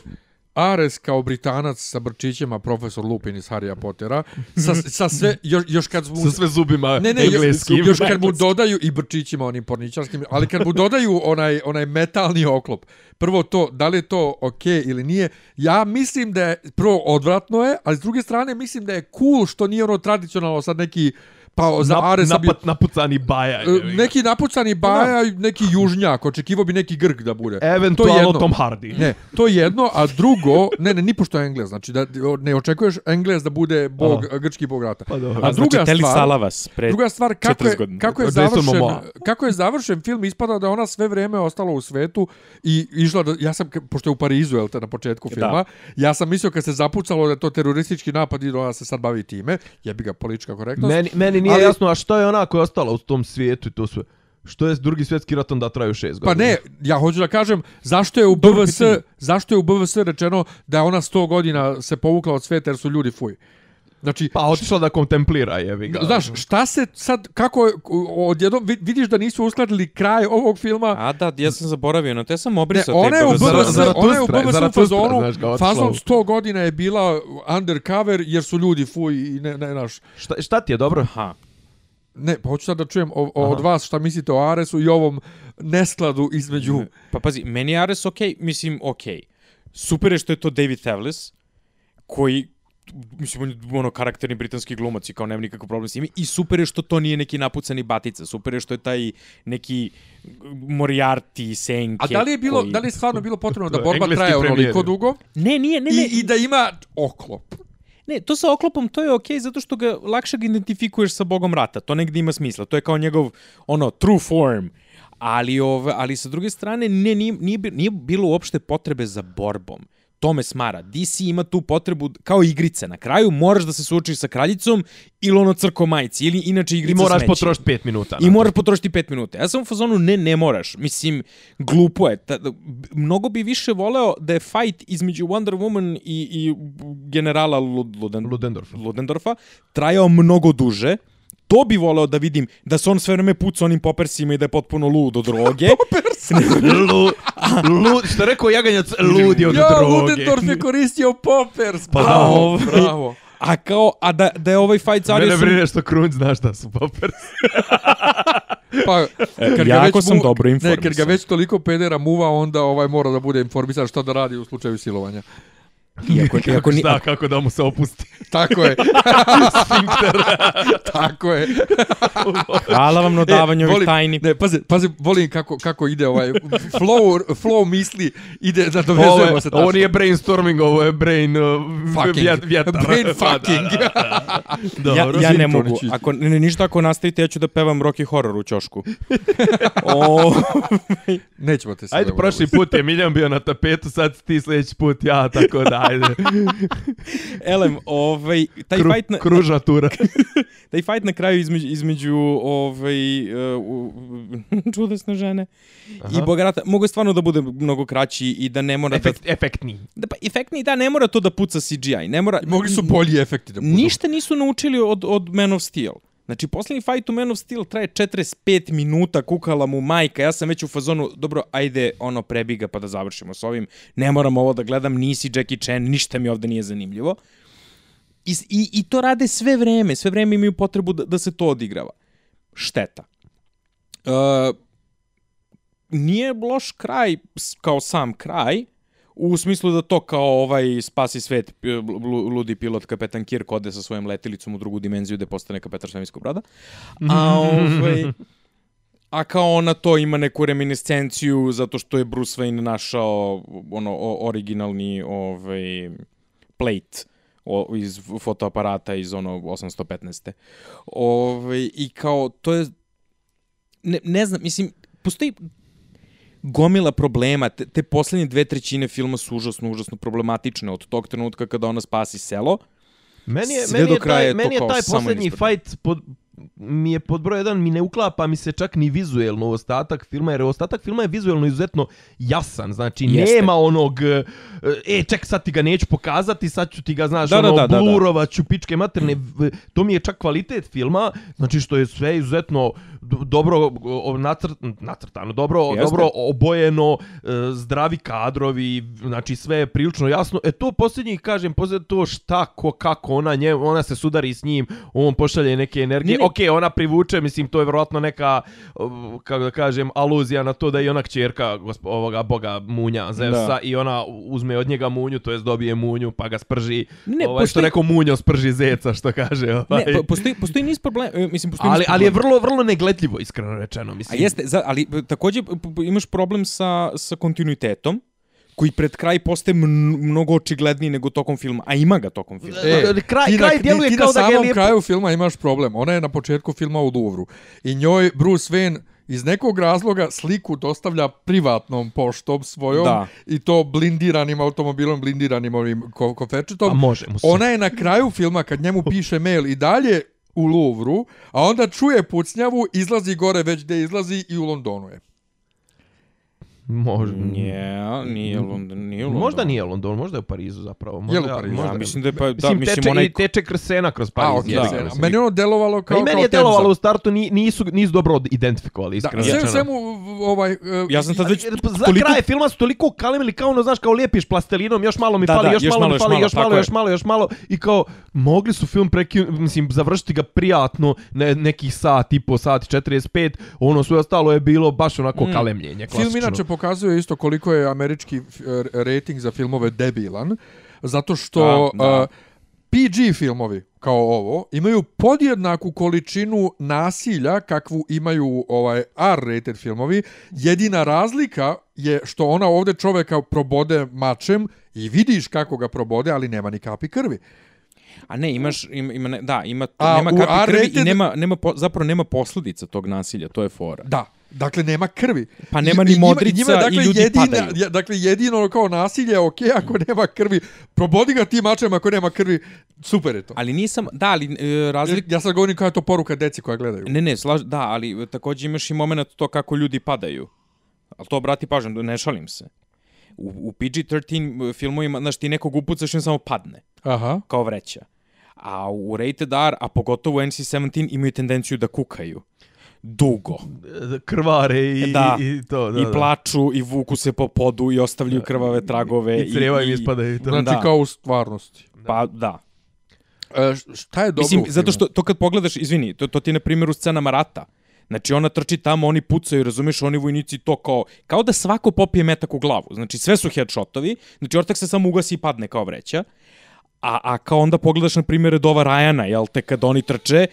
Ares kao Britanac sa brčićima, profesor Lupin iz Harrya Pottera, sa, sa sve, još, još kad mu... Sa sve zubima Ne, ne, još, engleskim. još kad mu dodaju i brčićima onim porničarskim, ali kad mu dodaju onaj, onaj metalni oklop, prvo to, da li je to ok ili nije, ja mislim da je, prvo odvratno je, ali s druge strane mislim da je cool što nije ono tradicionalno sad neki, pa za Nap, Aresa bio, napat, napucani baja. ga. neki napucani baja, i neki južnjak, očekivo bi neki grk da bude. to je Eventualno jedno. Tom Hardy. Ne, to je jedno, a drugo, ne, ne, nipošto je Englez, znači da ne očekuješ Englez da bude bog, grčki bog rata. Pa dobro. A A druga znači, stvar, Salavas pre druga stvar kako 40 je, kako je završen, kako je završen film ispada da ona sve vrijeme ostala u svetu i išla da, ja sam, pošto je u Parizu, jel te, na početku filma, ja sam mislio kad se zapucalo da to teroristički napad i da ona se sad bavi time, jebi ga politička korektnost. Meni, meni nije Ali- jasno, a što je ona koja je ostala u tom svijetu i to sve? Što je drugi svjetski rat onda traju šest Pa godina? ne, ja hoću da kažem zašto je u BVS, zašto je u BVS rečeno da je ona 100 godina se povukla od sveta jer su ljudi fuj. Znači, Pa otišla da kontemplira, jevi ga. Znaš, šta se sad, kako je, odjednom, vid- vidiš da nisu uskladili kraj ovog filma, A da, ja sam zaboravio, no te sam ne, obrisao. ona je u Zara- ona je u BVS u fazonu, fazon u- 100 godina je bila undercover jer su ljudi fuj i ne, ne, naš, Šta, šta ti je dobro? Aha. ne, pa hoću sad da čujem o, o, od vas šta mislite o Aresu i ovom neskladu između, Pa pazi, meni je Ares okej, mislim okej. Super je što je to David Thewlis, koji mislim, on je ono karakterni britanski glumac i kao nema nikakav problem s njim. I super je što to nije neki napucani batica. Super je što je taj neki Moriarty, Senke. a da li je bilo, koji... da li je stvarno bilo potrebno da borba traje onoliko dugo Ne, nije, ne, ne. i, i da ima oklop? Ne, to sa oklopom, to je okej zato što ga lakše ga identifikuješ sa bogom rata. To negdje ima smisla. To je kao njegov, ono, true form. Ali, ove, ali sa druge strane, ne, nije, nije, nije bilo uopšte potrebe za borbom. To me smara. DC ima tu potrebu, kao igrice. Na kraju moraš da se suočiš sa kraljicom ili ono crko majci. Ili inače I igrica moraš smeće. potrošiti pet minuta. I moraš potrošiti pet minuta. Ja sam u fazonu, ne, ne moraš. Mislim, glupo je. Ta, mnogo bi više voleo da je fight između Wonder Woman i, i generala Lud, Luden, Ludendorfa. Ludendorfa trajao mnogo duže. To bi voleo da vidim da se on sve vreme puca onim popersima i da je potpuno lud od droge. Lu, lu, što je rekao Jaganjac, ludi od Ja, droge. Ludendorff je koristio poppers. Pa da, bravo, ovaj. bravo. A kao, a da, da je ovaj fight sa Mene brine što Krunj zna šta su poppers. Pa, kad ga jako već sam mu- dobro Ne, kad ga informisan. već toliko pedera muva, onda ovaj mora da bude informisan šta da radi u slučaju silovanja. Iako, iako, Kako ni, zna kako da mu se opusti. Tako je. Tako je. hvala vam na davanju ovih volim, tajni. Ne, pazi, pazi, volim kako, kako ide ovaj flow, flow misli, ide da Ovo, dovezujemo je, se ovo nije brainstorming, ovo je brain uh, Fucking. vjet, vjetar. Brain fucking. da, da, da. Ja, Dobro. ja ne Sintonić mogu. Ako ne, ništa ako nastavite, ja ću da pevam Rocky Horror u ćošku. o, Nećemo te sad. Ajde, prošli put je Miljan bio na tapetu, sad ti sljedeći put ja, tako da, ajde. elem, ovaj, taj, Kru, fight na, kružna tura. taj fight na kraju između, između ovaj, uh, u- čudesne žene Aha. i Bogarata, mogu je stvarno da bude mnogo kraći i da ne mora Efekt, efektni. da... da pa, efektni, da, ne mora to da puca CGI. Ne mora, Mogli su bolji efekti da budu. Ništa nisu naučili od, od Man of Steel. Znači, posljednji fight u Man of Steel traje 45 minuta, kukala mu majka, ja sam već u fazonu, dobro, ajde, ono, prebiga pa da završimo s ovim, ne moram ovo da gledam, nisi Jackie Chan, ništa mi ovde nije zanimljivo. I, i, I to rade sve vreme, sve vreme imaju potrebu da, da se to odigrava. Šteta. Uh, nije loš kraj kao sam kraj, u smislu da to kao ovaj spasi svet ludi pilot kapetan Kirk ode sa svojom letilicom u drugu dimenziju gde postane kapetan svemirskog broda. A ovaj a kao ona to ima neku reminiscenciju zato što je Bruce Wayne našao ono o, originalni ovaj plate o, iz fotoaparata iz ono 815. Ovaj i kao to je ne, ne znam, mislim postoji gomila problema. Te, te poslednje dve trećine filma su užasno, užasno problematične od tog trenutka kada ona spasi selo. Meni je, Sve meni je taj, je meni je taj posljednji fight pod, mi je pod broj jedan, mi ne uklapa mi se čak ni vizuelno u ostatak filma, jer ostatak filma je vizuelno izuzetno jasan, znači Jeste. nema onog, e, e, ček, sad ti ga neću pokazati, sad ću ti ga, znaš, Da, da, ono, da, da, da. blurovat ću pičke materne, to mi je čak kvalitet filma, znači što je sve izuzetno dobro nacrt, nacrtano, dobro, Jeste. dobro obojeno, e, zdravi kadrovi, znači sve je prilično jasno. E to posljednji, kažem, posljednji to šta, ko, kako ona, nje, ona se sudari s njim, on pošalje neke energije. Ne, ne. Okej, ona privuče, mislim, to je vjerojatno neka, kako da kažem, aluzija na to da je ona kćerka gospo, ovoga boga Munja Zeusa Da. i ona uzme od njega Munju, to jest dobije Munju pa ga sprži. Ne, ovaj, što postoji- rekao Munjo sprži zeca, što kaže. Ovaj. Ne, po- postoji, postoji niz problema, e, mislim, postoji ali, niz ali je vrlo, vrlo negledljivo, iskreno rečeno, A mislim. jeste, za, ali e, takođe p- p- imaš problem sa, sa kontinuitetom, koji pred kraj postaje mn- mnogo očigledniji nego tokom filma, a ima ga tokom filma. E, kraj- ti kraj na, djeluje ti kao na da ga je samom lijepo- kraju filma imaš problem. Ona je na početku filma u Louvru. I njoj Bruce Wayne iz nekog razloga sliku dostavlja privatnom poštom svojom Da. i to blindiranim automobilom, blindiranim ovim ko koferčetom. A može mu se. Ona je na kraju filma kad njemu piše mail i dalje u Louvru, a onda čuje pucnjavu, izlazi gore već gde izlazi i u Londonu je. Može. Nije, nije London, nije London. Možda nije London, možda je u Parizu zapravo. Možda, Je li u Parizu? Možda Ja, mislim da je pa, da, Mislim, mislim, teče, onaj... i teče krsena kroz A, Pariz. ok, jebi ga, okay, mislim. Meni je ono delovalo kao, i meni kao je delovalo Temza. u startu, ni- nisu, nisu dobro identifikovali, Da, iskreno sve u rečeno. svemu, ovaj... e, Ja sam tad već Za toliko... kraj filma su toliko kalemili kao ono, znaš, kao lijepiš plastelinom, još malo mi Da, fali, da, još, malo mi fali, još malo, tako je. još malo, još malo. I kao, mogli su film preki, mislim, završiti ga prijatno, ne, nekih sat i po, sat i 45, ono sve ostalo je bilo baš onako Mm. kalemljenje, klasično. Film inače pokazuje isto koliko je američki r- rating za filmove debilan, zato što Da, da. uh, PG filmovi kao ovo imaju podjednaku količinu nasilja kakvu imaju ovaj R-rated filmovi. Jedina razlika je što ona ovdje čoveka probode mačem i vidiš kako ga probode, ali nema ni kapi krvi. A ne, imaš, ima, ima da, ima, A nema kapi krvi i nema, nema, zapravo nema posledica tog nasilja, to je fora. Da, dakle nema krvi. Pa nema ni i njima- modrica njima, dakle, i ljudi jedina, padaju. Dakle, jedino kao nasilje je okej ako nema krvi. Probodi ga ti mačem ako nema krvi, super je to. Ali nisam, da, ali e, razlik... Ja sad govorim kao je to poruka deci koja gledaju. Ne, ne, slaž, da, ali takođe imaš i moment to kako ljudi padaju. Ali to obrati pažnju, ne šalim se. U, u PG-13 filmovima, znaš, ti nekog upucaš i on samo padne, Aha. kao vreća. A u Rated R, a pogotovo u NC-17, imaju tendenciju da kukaju. Dugo. krvare i, Da. i, i to, da, I da. plaču, i vuku se po podu, i ostavljaju krvave tragove. I creva im ispadaju. To. Znači Da. kao u stvarnosti. Pa, da. E, šta je dobro Mislim, zato što to kad pogledaš, izvini, to, to ti je na primjer u scenama rata. Znači ona trči tamo, oni pucaju, razumiješ, oni vojnici to kao, kao da svako popije metak u glavu. Znači sve su headshotovi, znači ortak se samo ugasi i padne kao vreća. A, a kao onda pogledaš na primjer Dova Rajana, jel te, kad oni trče,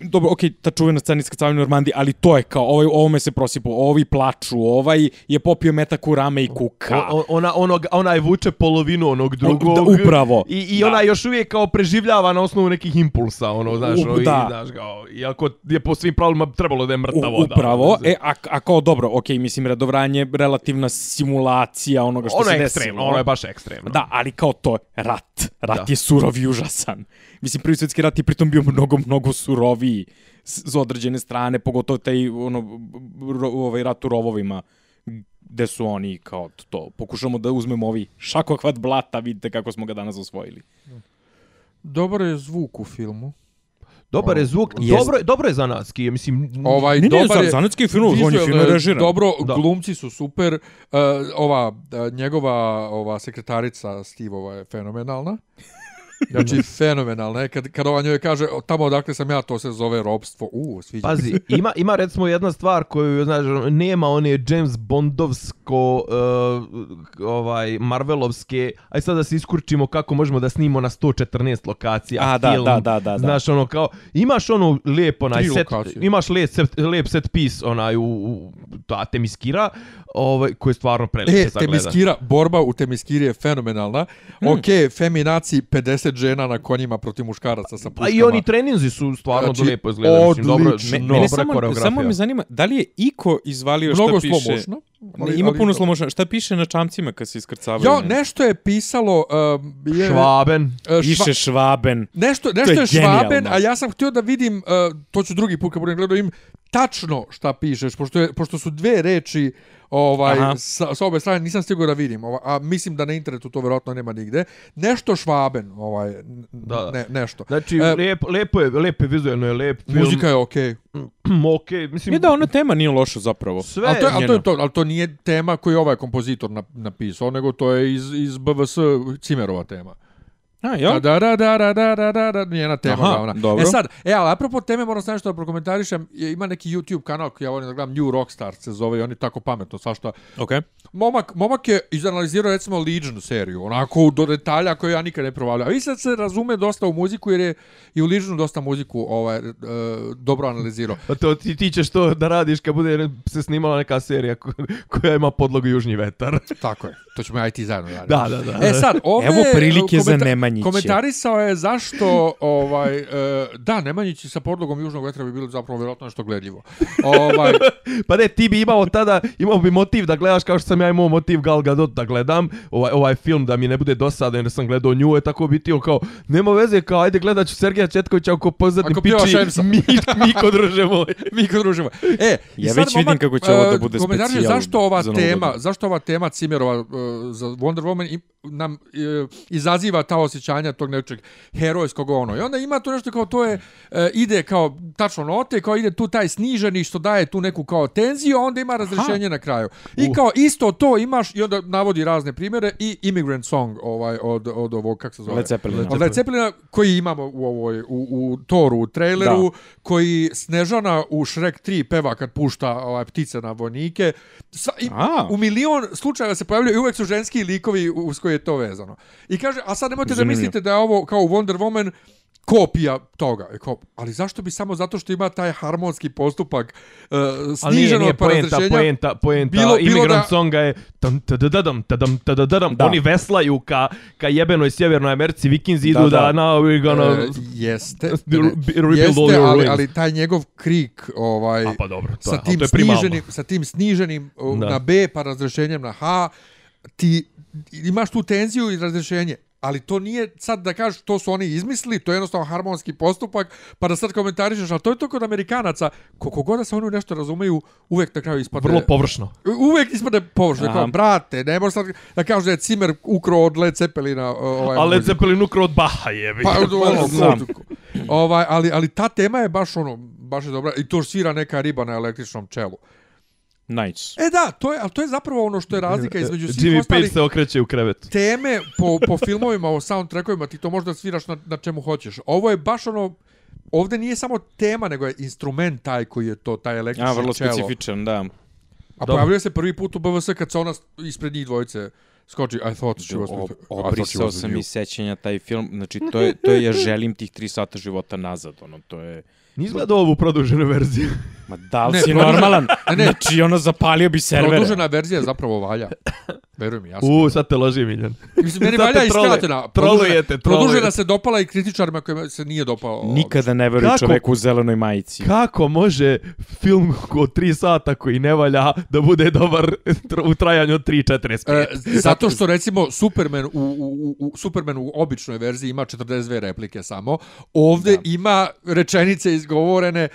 dobro, okej, ta čuvena scena iskrcavanja u Normandiji, ali to je kao, ovaj, ovome se prosipu, ovi plaču, ovaj je popio metak u rame i kuka. O, ona, onog, ona je vuče polovinu onog drugog. da, upravo. I, i Da. ona još uvijek kao preživljava na osnovu nekih impulsa, ono, znaš, U- o, i, da. znaš, kao, iako je po svim pravilima trebalo da je mrtva voda. upravo, ono, e, a, a kao dobro, okej, mislim, redovranje, relativna simulacija onoga što ono se je desilo. ekstremno, ono je baš ekstremno. Da, ali kao to je rat. Rat Da. je surov i užasan. Mislim, prvi svjetski rat je pritom bio mnogo, mnogo suroviji s, s određene strane, pogotovo taj ono, ro, ovaj rat u rovovima gde su oni kao to. Pokušamo da uzmemo ovi šakohvat blata, vidite kako smo ga danas osvojili. Dobar je zvuk u filmu. Dobar je zvuk, Jest. dobro, je- dobro je zanatski, je, mislim, Ovaj, Ne, ne, dobar je, zanatski film, on je fino režiran. Dobro, Da. glumci su super. Uh, ova, uh, njegova ova sekretarica Steveova je fenomenalna. Znači, fenomenalna je. Kad, kad ova njoj kaže, "O, tamo odakle sam ja, to se zove robstvo. U, sviđa. Pazi, ima, ima recimo jedna stvar koju, znaš, nema one James Bondovsko, uh, ovaj, Marvelovske, aj sad da se iskurčimo kako možemo da snimimo na 114 lokacija A, da, film. da, da, da, da. Znaš, ono, kao, imaš ono lijep onaj Tri set, lokacije. imaš lijep set, lijep set piece onaj u, u ta Temiskira, ovaj, koji je stvarno prelep E. Temiskira, borba u Temiskiri je fenomenalna. Hmm. Ok, feminaci 50 žena na konjima protiv muškaraca sa A puškama. i oni treninzi su stvarno Znači, lijepo izgledaju. Mislim, dobro, odlično. Me, No, mene dobra samo, koreografija. samo me zanima, da li je iko izvalio Mnogo šta piše? motiona. Ne, ima puno slow motiona. Šta piše na čamcima kad se iskrcavaju? Jo, nešto je pisalo... Um, je, Švaben. uh, šva- Piše švaben. Nešto, To nešto je je, švaben, a ja sam htio da vidim, uh, to ću drugi put kad budem gledao im, tačno šta pišeš, pošto, je, pošto su dve reči ovaj, Aha. sa, sa obe strane, nisam stigao da vidim, ova, a mislim da na internetu to vjerojatno nema nigde. Nešto švaben, ovaj, Da, da. ne, nešto. Znači, E, lepo, lepo je, lepo je, vizualno je lep film. Muzika je okej. ok, mislim... Nije da ona tema nije loša zapravo. Sve, Ali to, je- ali, to je to, ali to nije tema koju je ovaj kompozitor nap- napisao, nego to je iz, iz BVS Cimerova tema. A, jel? Da, da, da, da, da, da, da, da, njena tema Aha, glavna. dobro. E sad, e, ali apropo teme moram sam nešto da prokomentarišem, je, ima neki YouTube kanal koji ja volim da gledam, New Rockstar se zove i oni tako pametno svašta. Okej. Momak, momak je izanalizirao recimo Legion seriju, onako do detalja koje ja nikad ne provalio. A i sad se razume dosta u muziku jer je i u Legionu dosta muziku ovaj, e, dobro analizirao. A to ti, ti ćeš to da radiš kad bude se snimala neka serija ko- koja ima podlogu Južni vetar. Tako je, to ćemo ja i ti zajedno raditi. da, da, da. E sad, ovdje Evo prilike za komenta- Nemanjića. Komentarisao je zašto, ovaj, e, da, Nemanjići sa podlogom Južnog vetra bi bili zapravo vjerojatno nešto gledljivo. Ovaj, Pa ne, ti bi imao tada, imao bi motiv da gledaš kao što sam ja imao motiv Gal Gadot da gledam ovaj, ovaj film da mi ne bude dosadan jer sam gledao nju, je tako bi ti kao, nema veze, kao ajde gledat ću Sergeja Četkovića ako pozadni piči, Šemsa. mi, Miko druže moj. mi kod družimo. E, i Ja već vidim kako će ovo da e, bude komentar je specijal zašto ova tema, zašto ova tema Cimerova uh, za Wonder Woman im, nam uh, izaziva ta osjećanja tog nečeg herojskog ono. I onda ima tu nešto kao to je uh, ide kao tačno note, kao ide tu taj sniženi što daje tu neku kao tenziju, a onda ima razrešenje na kraju. I Uh. kao isto to imaš i onda navodi razne primjere i Immigrant Song ovaj od od ovog kako se zove Led Zeppelin. od Led Zeppelina koji imamo u ovoj u, u Toru u traileru Da. koji Snežana u Shrek 3 peva kad pušta ovaj ptice na vojnike. Sva, i, A. u milion slučajeva se pojavljaju i uvek su ženski likovi uz koje je to vezano. I kaže, a sad nemojte da mislite da je ovo kao Wonder Woman kopija toga. I kao, ali zašto bi samo zato što ima taj harmonski postupak uh, Ali nije, nije, poenta, poenta, poenta Bilo- bilo da- Songa je tam, tadadadam, tadam, tadadadam. Da. Oni veslaju ka, ka jebenoj sjevernoj Americi, vikinzi idu Da, da, da. now we're gonna... E, jeste, jeste ali, ali taj njegov krik ovaj, A pa dobro, to, sa je- tim to je sniženim, sa tim sniženim Da. na B pa razrešenjem na H, ti imaš tu tenziju i razrešenje. Ali to nije sad da kažeš to su oni izmislili, to je jednostavno harmonski postupak, pa da sad komentarišeš, ali to je to kod Amerikanaca, koliko god da se oni nešto razumeju, uvek na kraju ispade... Vrlo površno. Uvek ispade površno, Aha. kao, brate, ne možeš sad da kažeš da je Cimer ukro od Led Zeppelina. Ovaj, A Led. Zeppelin ukro od Baha jebi. Pa, ono, Znam. ovaj, ali, ali ta tema je baš ono, baš je dobra. I to svira neka riba na električnom čelu. Nice. E da, to je, ali to je zapravo ono što je razlika između svih Jimmy ostalih Page se okreće u krevetu. teme po, po filmovima, o soundtrackovima, ti to možda sviraš na, na čemu hoćeš. Ovo je baš ono, ovdje nije samo tema, nego je instrument taj koji je to, taj električni A, vrlo čelo. specifičan, da. A pojavljuje se prvi put u BVS kad se ona ispred njih dvojice skoči. I thought she was... With- Obrisao sam i sećanja taj film. Znači, to je, to je, ja želim tih tri sata života nazad. Ono, to je... Nisi gledao ovu produženu verziju? Ma da li Ne, si produžena- normalan? Ne, ne. Znači, ono, zapalio bi servere. Produžena verzija zapravo valja. Veruj mi, ja sam. U, sad te loži, Miljan. Mislim, meni valja i trolujete, Produžena trolujete. se dopala i kritičarima kojima se nije dopao. Nikada ne veruj Kako? čoveku u zelenoj majici. Kako može film od 3 sata koji ne valja da bude dobar u trajanju od 3.45? E, zato što recimo Superman u, u, u, u Superman u običnoj verziji ima 42 replike samo. Ovde Da. ima rečenice izgovorene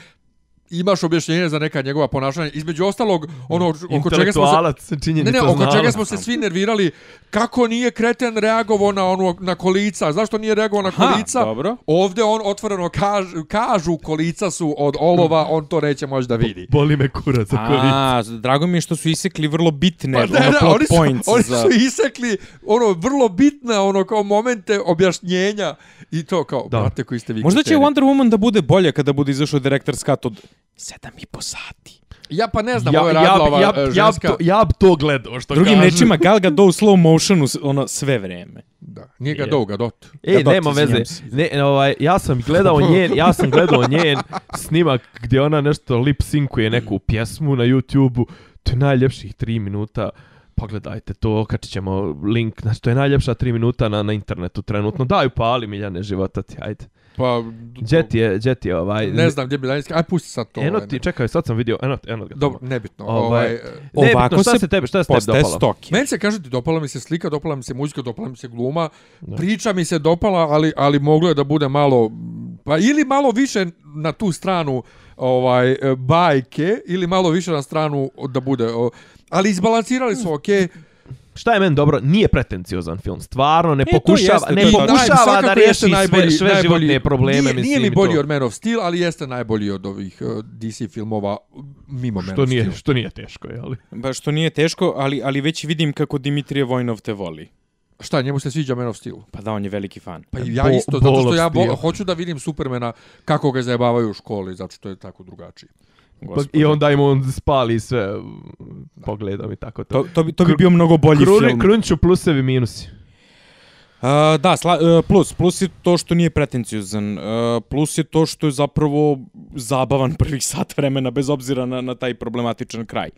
imaš objašnjenje za neka njegova ponašanja. Između ostalog, ono oko čega smo se... Ne, ne, oko čega smo se svi nervirali, kako nije kreten reagovao na ono na kolica, zašto nije reagovao na Ha, kolica? dobro. Ovde on otvoreno kaž, kažu kolica su od olova, on to neće moći da vidi. Boli me kurac za kolica. A, drago mi je što su isekli vrlo bitne Pa ne, ono, ne, plot oni su, points oni za... su isekli ono vrlo bitne ono kao momente objašnjenja i to kao, Da. brate koji ste vi Možda će. Wonder Woman da bude bolje kada bude izašao Director's Cut od 7,5 sati. Ja pa ne znam, Ja, ovo je ja, radila ova ja, e, ja, bi ženska. to, ja bi to gledao, što Drugim kažu. rečima, Gal Gadot u slow motionu ono sve vreme. Da, nije ga Je. do, ga dot. E, Gadot, nema veze. Ne, ovaj, ja sam gledao njen, ja sam gledao njen snimak gdje ona nešto lip sinkuje neku pjesmu na YouTube-u. To je najljepših tri minuta. Pogledajte to, okačit ćemo link. Znači, to je najljepša tri minuta na, na internetu trenutno. Daj upali Miljane života ti, ajde. Pa, Gdje ti je, gdje ti je ovaj... ne znam gdje bi daljinski, aj pusti sad to. Eno ovaj, ti, čekaj, sad sam vidio, eno, eno ga. Dobro, nebitno. Ovaj, Ovaj, e, Ne, Ovako bitno, šta se se tebi, šta se tebi dopalo? stoki. Meni se kaže ti dopala mi se slika, dopala mi se muzika, dopala mi se gluma. Priča mi se dopala, ali ali moglo je da bude malo pa ili malo više na tu stranu ovaj e, bajke ili malo više na stranu da bude ali izbalansirali su okej. Šta je meni dobro? Nije pretenciozan film. Stvarno ne E, pokušava, jeste, ne je pokušava da riješi sve, sve životne probleme. Nije, mislim, nije mi bolji to. od Man of Steel, ali jeste najbolji od ovih uh, DC filmova mimo Man Što of nije, Steel. što nije teško, jeli? Ba što nije teško, ali, ali već vidim kako Dimitrije Vojnov te voli. Šta, njemu se sviđa Man of Steel? Pa da, on je veliki fan. Pa i ja Bo- isto, zato što ja Steel. hoću da vidim Supermana kako ga zajebavaju u školi, zato što je tako drugačiji. Gospode. I onda im on spali sve pogledom i tako to. To, to, bi, to bi bio mnogo bolji Kruni, film. krunču plusevi minusi. A, da, sla, e, plus. Plus je to što nije pretenciozan. E, plus je to što je zapravo zabavan prvih sat vremena, bez obzira na, na taj problematičan kraj.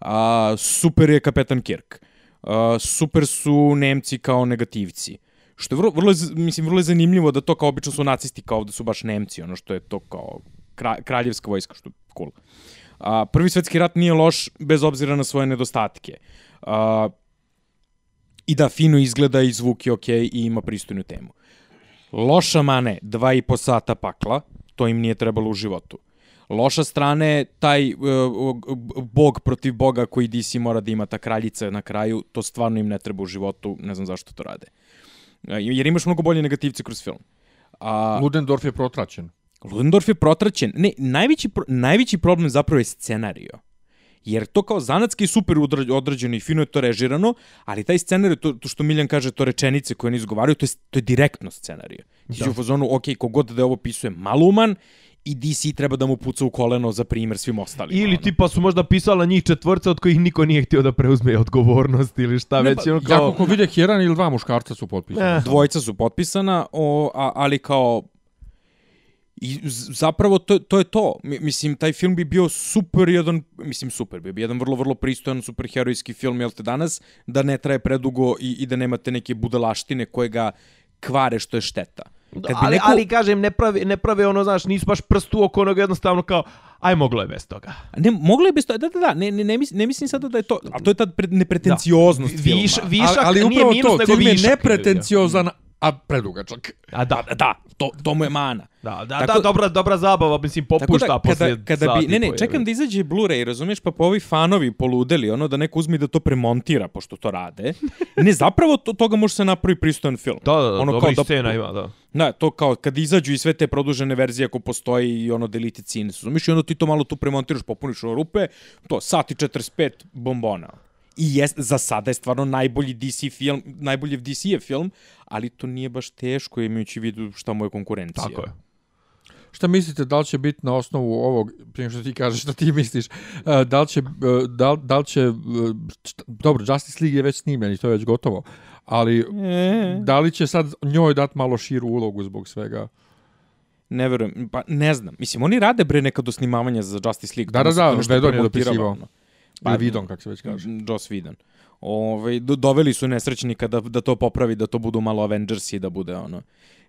A, super je Kapetan Kirk. A, super su Nemci kao negativci. Što je vrlo, vrlo, mislim, vrlo je zanimljivo da to kao obično su nacisti, kao da su baš Nemci, ono što je to kao kra, kraljevska vojska, što cool. A, prvi svetski rat nije loš bez obzira na svoje nedostatke. A, I da fino izgleda i zvuk je okej i ima pristojnu temu. Loša mane, dva i po sata pakla, to im nije trebalo u životu. Loša strana je taj uh, bog protiv boga koji DC mora da ima, ta kraljica na kraju, to stvarno im ne treba u životu, ne znam zašto to rade. Uh, jer imaš mnogo bolje negativce kroz film. A, Ludendorff je protraćen. Ludendorff je protraćen. Ne, najveći, pro, najveći problem zapravo je scenario. Jer to kao zanatski super odrađeno i fino je to režirano, ali taj scenarij, to, to što Miljan kaže, to rečenice koje oni izgovaraju, to je, to je direktno scenariju. Ti si u fazonu, ok, kogod da je ovo pisuje maluman, i DC treba da mu puca u koleno za primjer svim ostalim. Ili ono. tipa su možda pisala njih četvorca od kojih niko nije htio da preuzme odgovornost ili šta Ne, već. pa, ono Ja kao, koliko vidjeh, jedan ili dva muškarca su potpisani. Eh. Dvojica su potpisana, o, a, ali kao I zapravo to, to je to. Mi- Mislim, taj film bi bio super jedan, mislim super bi bio jedan vrlo, vrlo pristojan superherojski film, jel te danas, da ne traje predugo i, i da nemate neke budalaštine koje ga kvare što je šteta. Kad bi ali, neko- ali kažem, ne prave, ne prave ono, znaš, nisu baš prst u oko onog jednostavno kao, aj moglo je bez toga. Ne, moglo je bez to, da, da, da, ne, ne, ne, mislim, ne mislim sada da je to, ali to je ta pre, nepretencioznost Da. filma. Viš, višak, ali, ali nije upravo minus, to, nego film je višak. nepretenciozan, a predugačak. A da, Da, da, to, to mu je mana. da, da, Tako- da, dobra, dobra zabava, mislim, Tako popušta da, posle kada, kada bi, ne, ne, po, čekam da izađe Blu-ray, razumiješ, pa po ovi fanovi poludeli, ono da neko uzme i da to premontira, pošto to rade. Ne, zapravo to, toga može se napravi pristojan film. Da, da, da, ono dobrih da, scena ima, da. Da, to kao kad izađu i sve te produžene verzije ako postoji i ono deleted scenes, razumiješ, i onda ti to malo tu premontiraš, popuniš ove rupe, to, sat i 45 bombona. I jest, za sada je stvarno najbolji DC film, najbolji DC je film, ali to nije baš teško imajući vidu šta mu je konkurencija. Tako je. Šta mislite, da li će biti na osnovu ovog, prije što ti kažeš šta ti misliš, e, da li će, da, li- da li će, šta- dobro, Justice League je već snimljen i to je već gotovo, ali E. da li će sad njoj dati malo širu ulogu zbog svega? Ne verujem, pa ne znam. Mislim, oni rade bre neka dosnimavanja za Justice League. Da, tamo da, se da, to nešto Whedon je premontiralo, dopisivao. ono. Pa, Vidon, kako se već kaže. Joss Whedon. Ove, do, doveli su nesrećnika da, da to popravi, da to budu malo Avengers i da bude ono.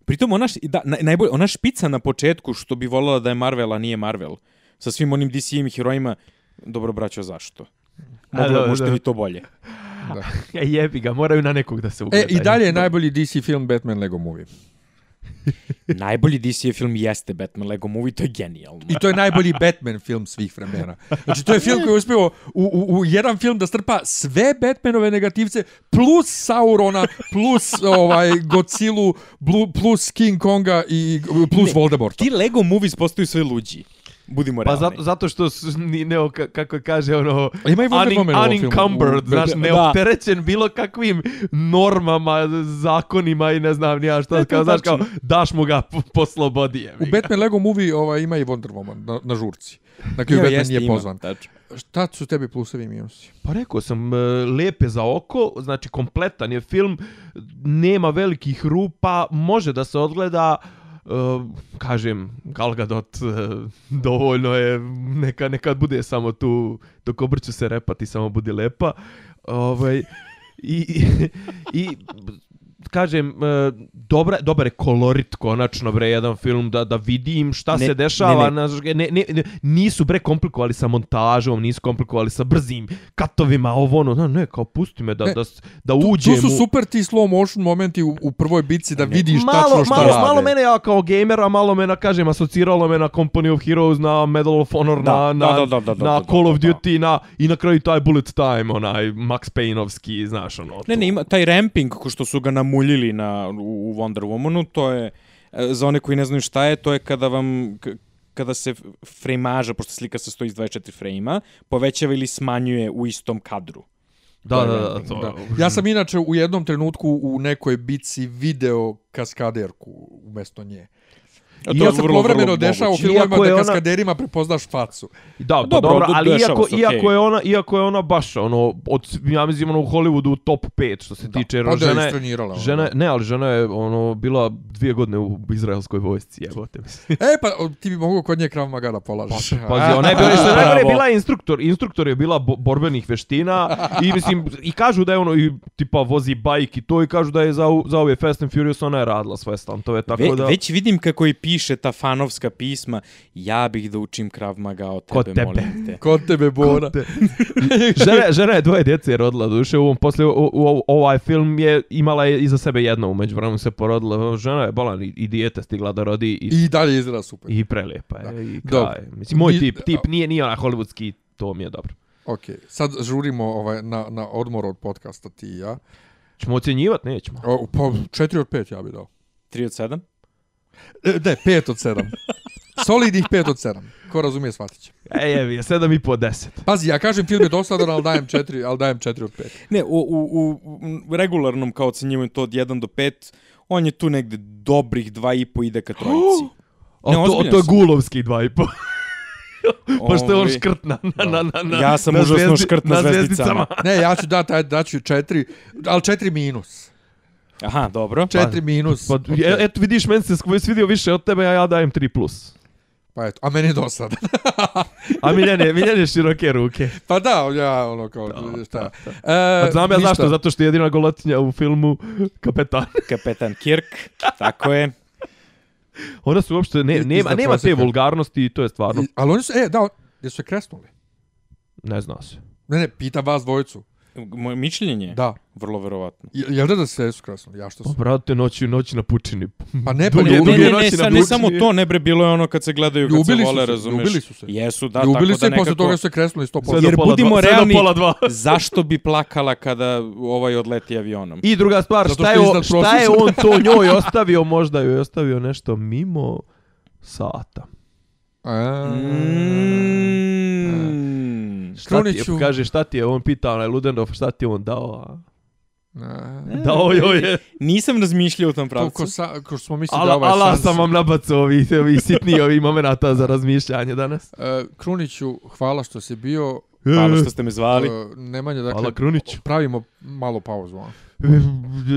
Pritom ona, da, naj, najbolje, ona špica na početku što bi voljela da je Marvel, a nije Marvel. Sa svim onim DC-im herojima. Dobro, braćo, zašto? Moglo, da, možete da. vi to bolje. E, jebi ga, moraju na nekog da se E, ugledaju. i dalje je najbolji DC film Batman Lego Movie. Najbolji DC film jeste Batman Lego Movie, to je genijalno. I to je najbolji Batman film svih vremena. Znači, to je film koji je uspio u, u, u jedan film da strpa sve Batmanove negativce, plus Saurona, plus ovaj Godzilla, plus King Konga i plus Ne, Voldemort. Ti Lego Movies postaju sve luđi. Budimo Pa realni. zato, zato što su, ni, ne, ka- kako kaže ono, Ima i unin- unencumbered, U- znaš, da. neopterećen bilo kakvim normama, zakonima i ne znam nija šta, E, to kao, znaš, kao, tačno. daš mu ga po, po slobodi. U. Batman Lego movie ovaj, ima i Wonder Woman na, na žurci. Na koju Jo, Batman nije ima, pozvan. tačno. Šta su tebi plusevi i minusi? Pa rekao sam, e, lepe za oko, znači kompletan je film, nema velikih rupa, može da se odgleda, e, kažem, Gal Gadot, uh, eh, dovoljno je, neka, nekad bude samo tu, dok obrću se repati, samo budi lepa. Ovaj, i, i, i kažem, e, dobra, dobar je kolorit konačno, bre, jedan film da, da vidim šta Ne, se dešava. ne, Ne, ne. Ne, ne, nisu, bre, komplikovali sa montažom, nisu komplikovali sa brzim katovima, ovo ono, ne, ne, kao pusti me da, Ne, da, da uđem Tu su u- super ti slow motion momenti u, u prvoj bitci da Ne. vidiš malo, tačno šta malo, rade. malo mene ja kao gamer, a malo me na, kažem, asociralo me na Company of Heroes, na Medal of Honor, Da, na, da, na, da, da, da, da, na da, Call da, of da. Duty, na, i na kraju taj Bullet Time, onaj Max Payne-ovski, znaš, ono. Ne, to. ne, ima taj ramping ko što su ga namuljili na, u, u Wonder Womanu, to je, e, za one koji ne znaju šta je, to je kada vam, kada se frejmaža, pošto slika se stoji iz 24 frejma, povećava ili smanjuje u istom kadru. Da, da, da, to. Da. Ja sam inače u jednom trenutku u nekoj bici video kaskaderku umjesto nje. A I to ja je se vrlo, povremeno vrlo dešava u filmovima je da ona- kaskaderima prepoznaš facu. Da, pa Dobro, dobro, do- ali iako, se, iako, je ona, iako je ona baš, ono, od, ja mislim, ono, u Hollywoodu top 5, što se tiče, jer pa da je žena, je- istrenirala. ono. žena, je- ne, ali žena je, ono, bila dvije godine u izraelskoj vojsci, jebote mislim. E, pa ti bi mogu kod nje Krav Maga da polažeš. Pazi, ona je bila, što je najgore, Bravo. bila instruktor, instruktor je bila bo borbenih veština i mislim, i kažu da je ono, i tipa vozi bajk i to, i kažu da je za, za ove Fast and Furious ona je radila svoje stantove, tako Ve, da... Već vidim kako i piše ta fanovska pisma, ja bih da učim Krav Maga od tebe, Kod tebe. molim te. Kod tebe, Bona. žena, žena je dvoje djece rodila, duše, u ovom, posle, u, u, ovaj film je, imala je iza sebe jedno, umeđu vremenu se porodila, žena je bolan i, i dijete stigla da rodi i, I dalje izgleda super. i prelijepa je, i kraj. Mislim, moj Mi- tip, tip nije, nije onaj hollywoodski, to mi je dobro. Ok, sad žurimo ovaj, na, na odmor od podcasta ti i ja. Ćemo ocjenjivat, nećemo. O, pa 4 od 5 ja bi dao. 3 od 7? E, ne, 5 od 7. Solidnih 5 od 7. Ko razumije, shvatit će. E, jevi, je, sedam i po deset. Pazi, ja kažem film je dosadan, ali dajem 4, ali dajem 4 od 5. Ne, u, u, u, regularnom kao ocenjivanju to od 1 do 5, on je tu negde dobrih 2,5 ide ka trojici. A Ne, to, ozbiljan to je gulovski dva i po. Pošto je on Ovaj, škrt na, na, na, na, na Ja sam na užasno zvijezdi- škrt na zvezdicama. Ne, ja ću dati, daću 4, ali 4 minus. Aha, dobro. 4 minus. Pa, e, eto, vidiš, meni se svidio više od tebe, a ja dajem 3+. Plus. Pa eto, a meni je dosadan. A Miljane, Miljane široke ruke. pa da, ja ono kao, šta. da, E, Pa znam ja ništa. zašto, zato što je jedina golotinja u filmu kapetan. Kapetan Kirk, tako je. Ona su uopšte, ne, nema, nema te vulgarnosti i to je stvarno, I- Ali oni su, e, da, jesu se kresnuli? ne zna se. Ne, ne, pitam vas dvojicu. Moje mišljenje? Da. Vrlo verovatno. Je- Jel da da se jesu kresnuli? Ja što Pa, su? brate, noći, noći na pučini. Pa ne, pa ne, Ne, ne, ne, sa, ne samo to, ne bre, bilo je ono kad se gledaju, kad Ljubili se su vole, se, razumeš. ljubili su se. Jesu, da, Ljubili tako se da i posle nekako... toga su se kresnuli 100%. Sve do Jer pola budimo dva, realni, pola dva. zašto bi plakala kada ovaj odleti avionom? I druga stvar, šta je, o- šta je on to njoj ostavio, možda joj je ostavio nešto mimo sata. A, Šta ti je, Kruniću. kaže, šta ti je, on pitao onaj Ludendorff, šta ti je on dao, a? a, Dao joj je. Nisam razmišljao u tom To ko, pravcu. sa, ko smo mislili da Ala, ovaj ala sam vam nabacao ovi, ovi sitni ovi momenata za razmišljanje danas. E, Kruniću, hvala što si bio. Hvala što ste me zvali. E, Nemanja, dakle, Hvala Kruniću. pravimo malo pauzu. a?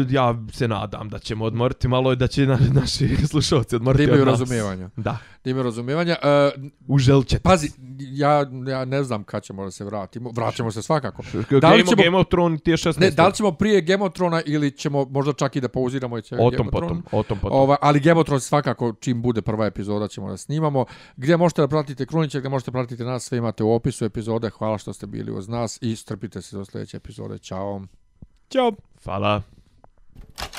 Ja se nadam da ćemo odmoriti malo i da će na, naši slušalci Da odmoriti imaju od nas. razumijevanja. Da, Da imaju razumijevanja. E, uželit ćete. pazi, ja, ja ne znam kad ćemo da se vratimo. Vraćamo se svakako. Da da li ćemo- Game of Thrones ti je 16. Ne, da li ćemo prije Gemotrona ili ćemo možda čak i da pauziramo i će O tom Gemotron? potom, o tom potom. Ova, ali Gemotron svakako čim bude prva epizoda ćemo da snimamo. Gdje možete da pratite Krunića, gdje možete pratiti nas, sve imate u opisu epizode. Hvala što ste bili uz nas i strpite se do sljedeće epizode. Ćao. Ćao. Hvala.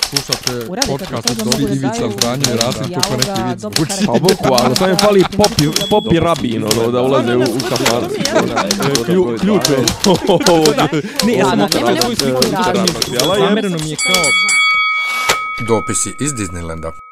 Slušate podcast od Dobri Ivica, i Rasim, kako neki vic zvuči. Pa boku, ali sam je fali popi, popi rabin, ono, da ulaze u, u kafan. Ključ je. E, ne, ja sam otvara. Zamereno mi je kao... Dopisi iz Disneylanda.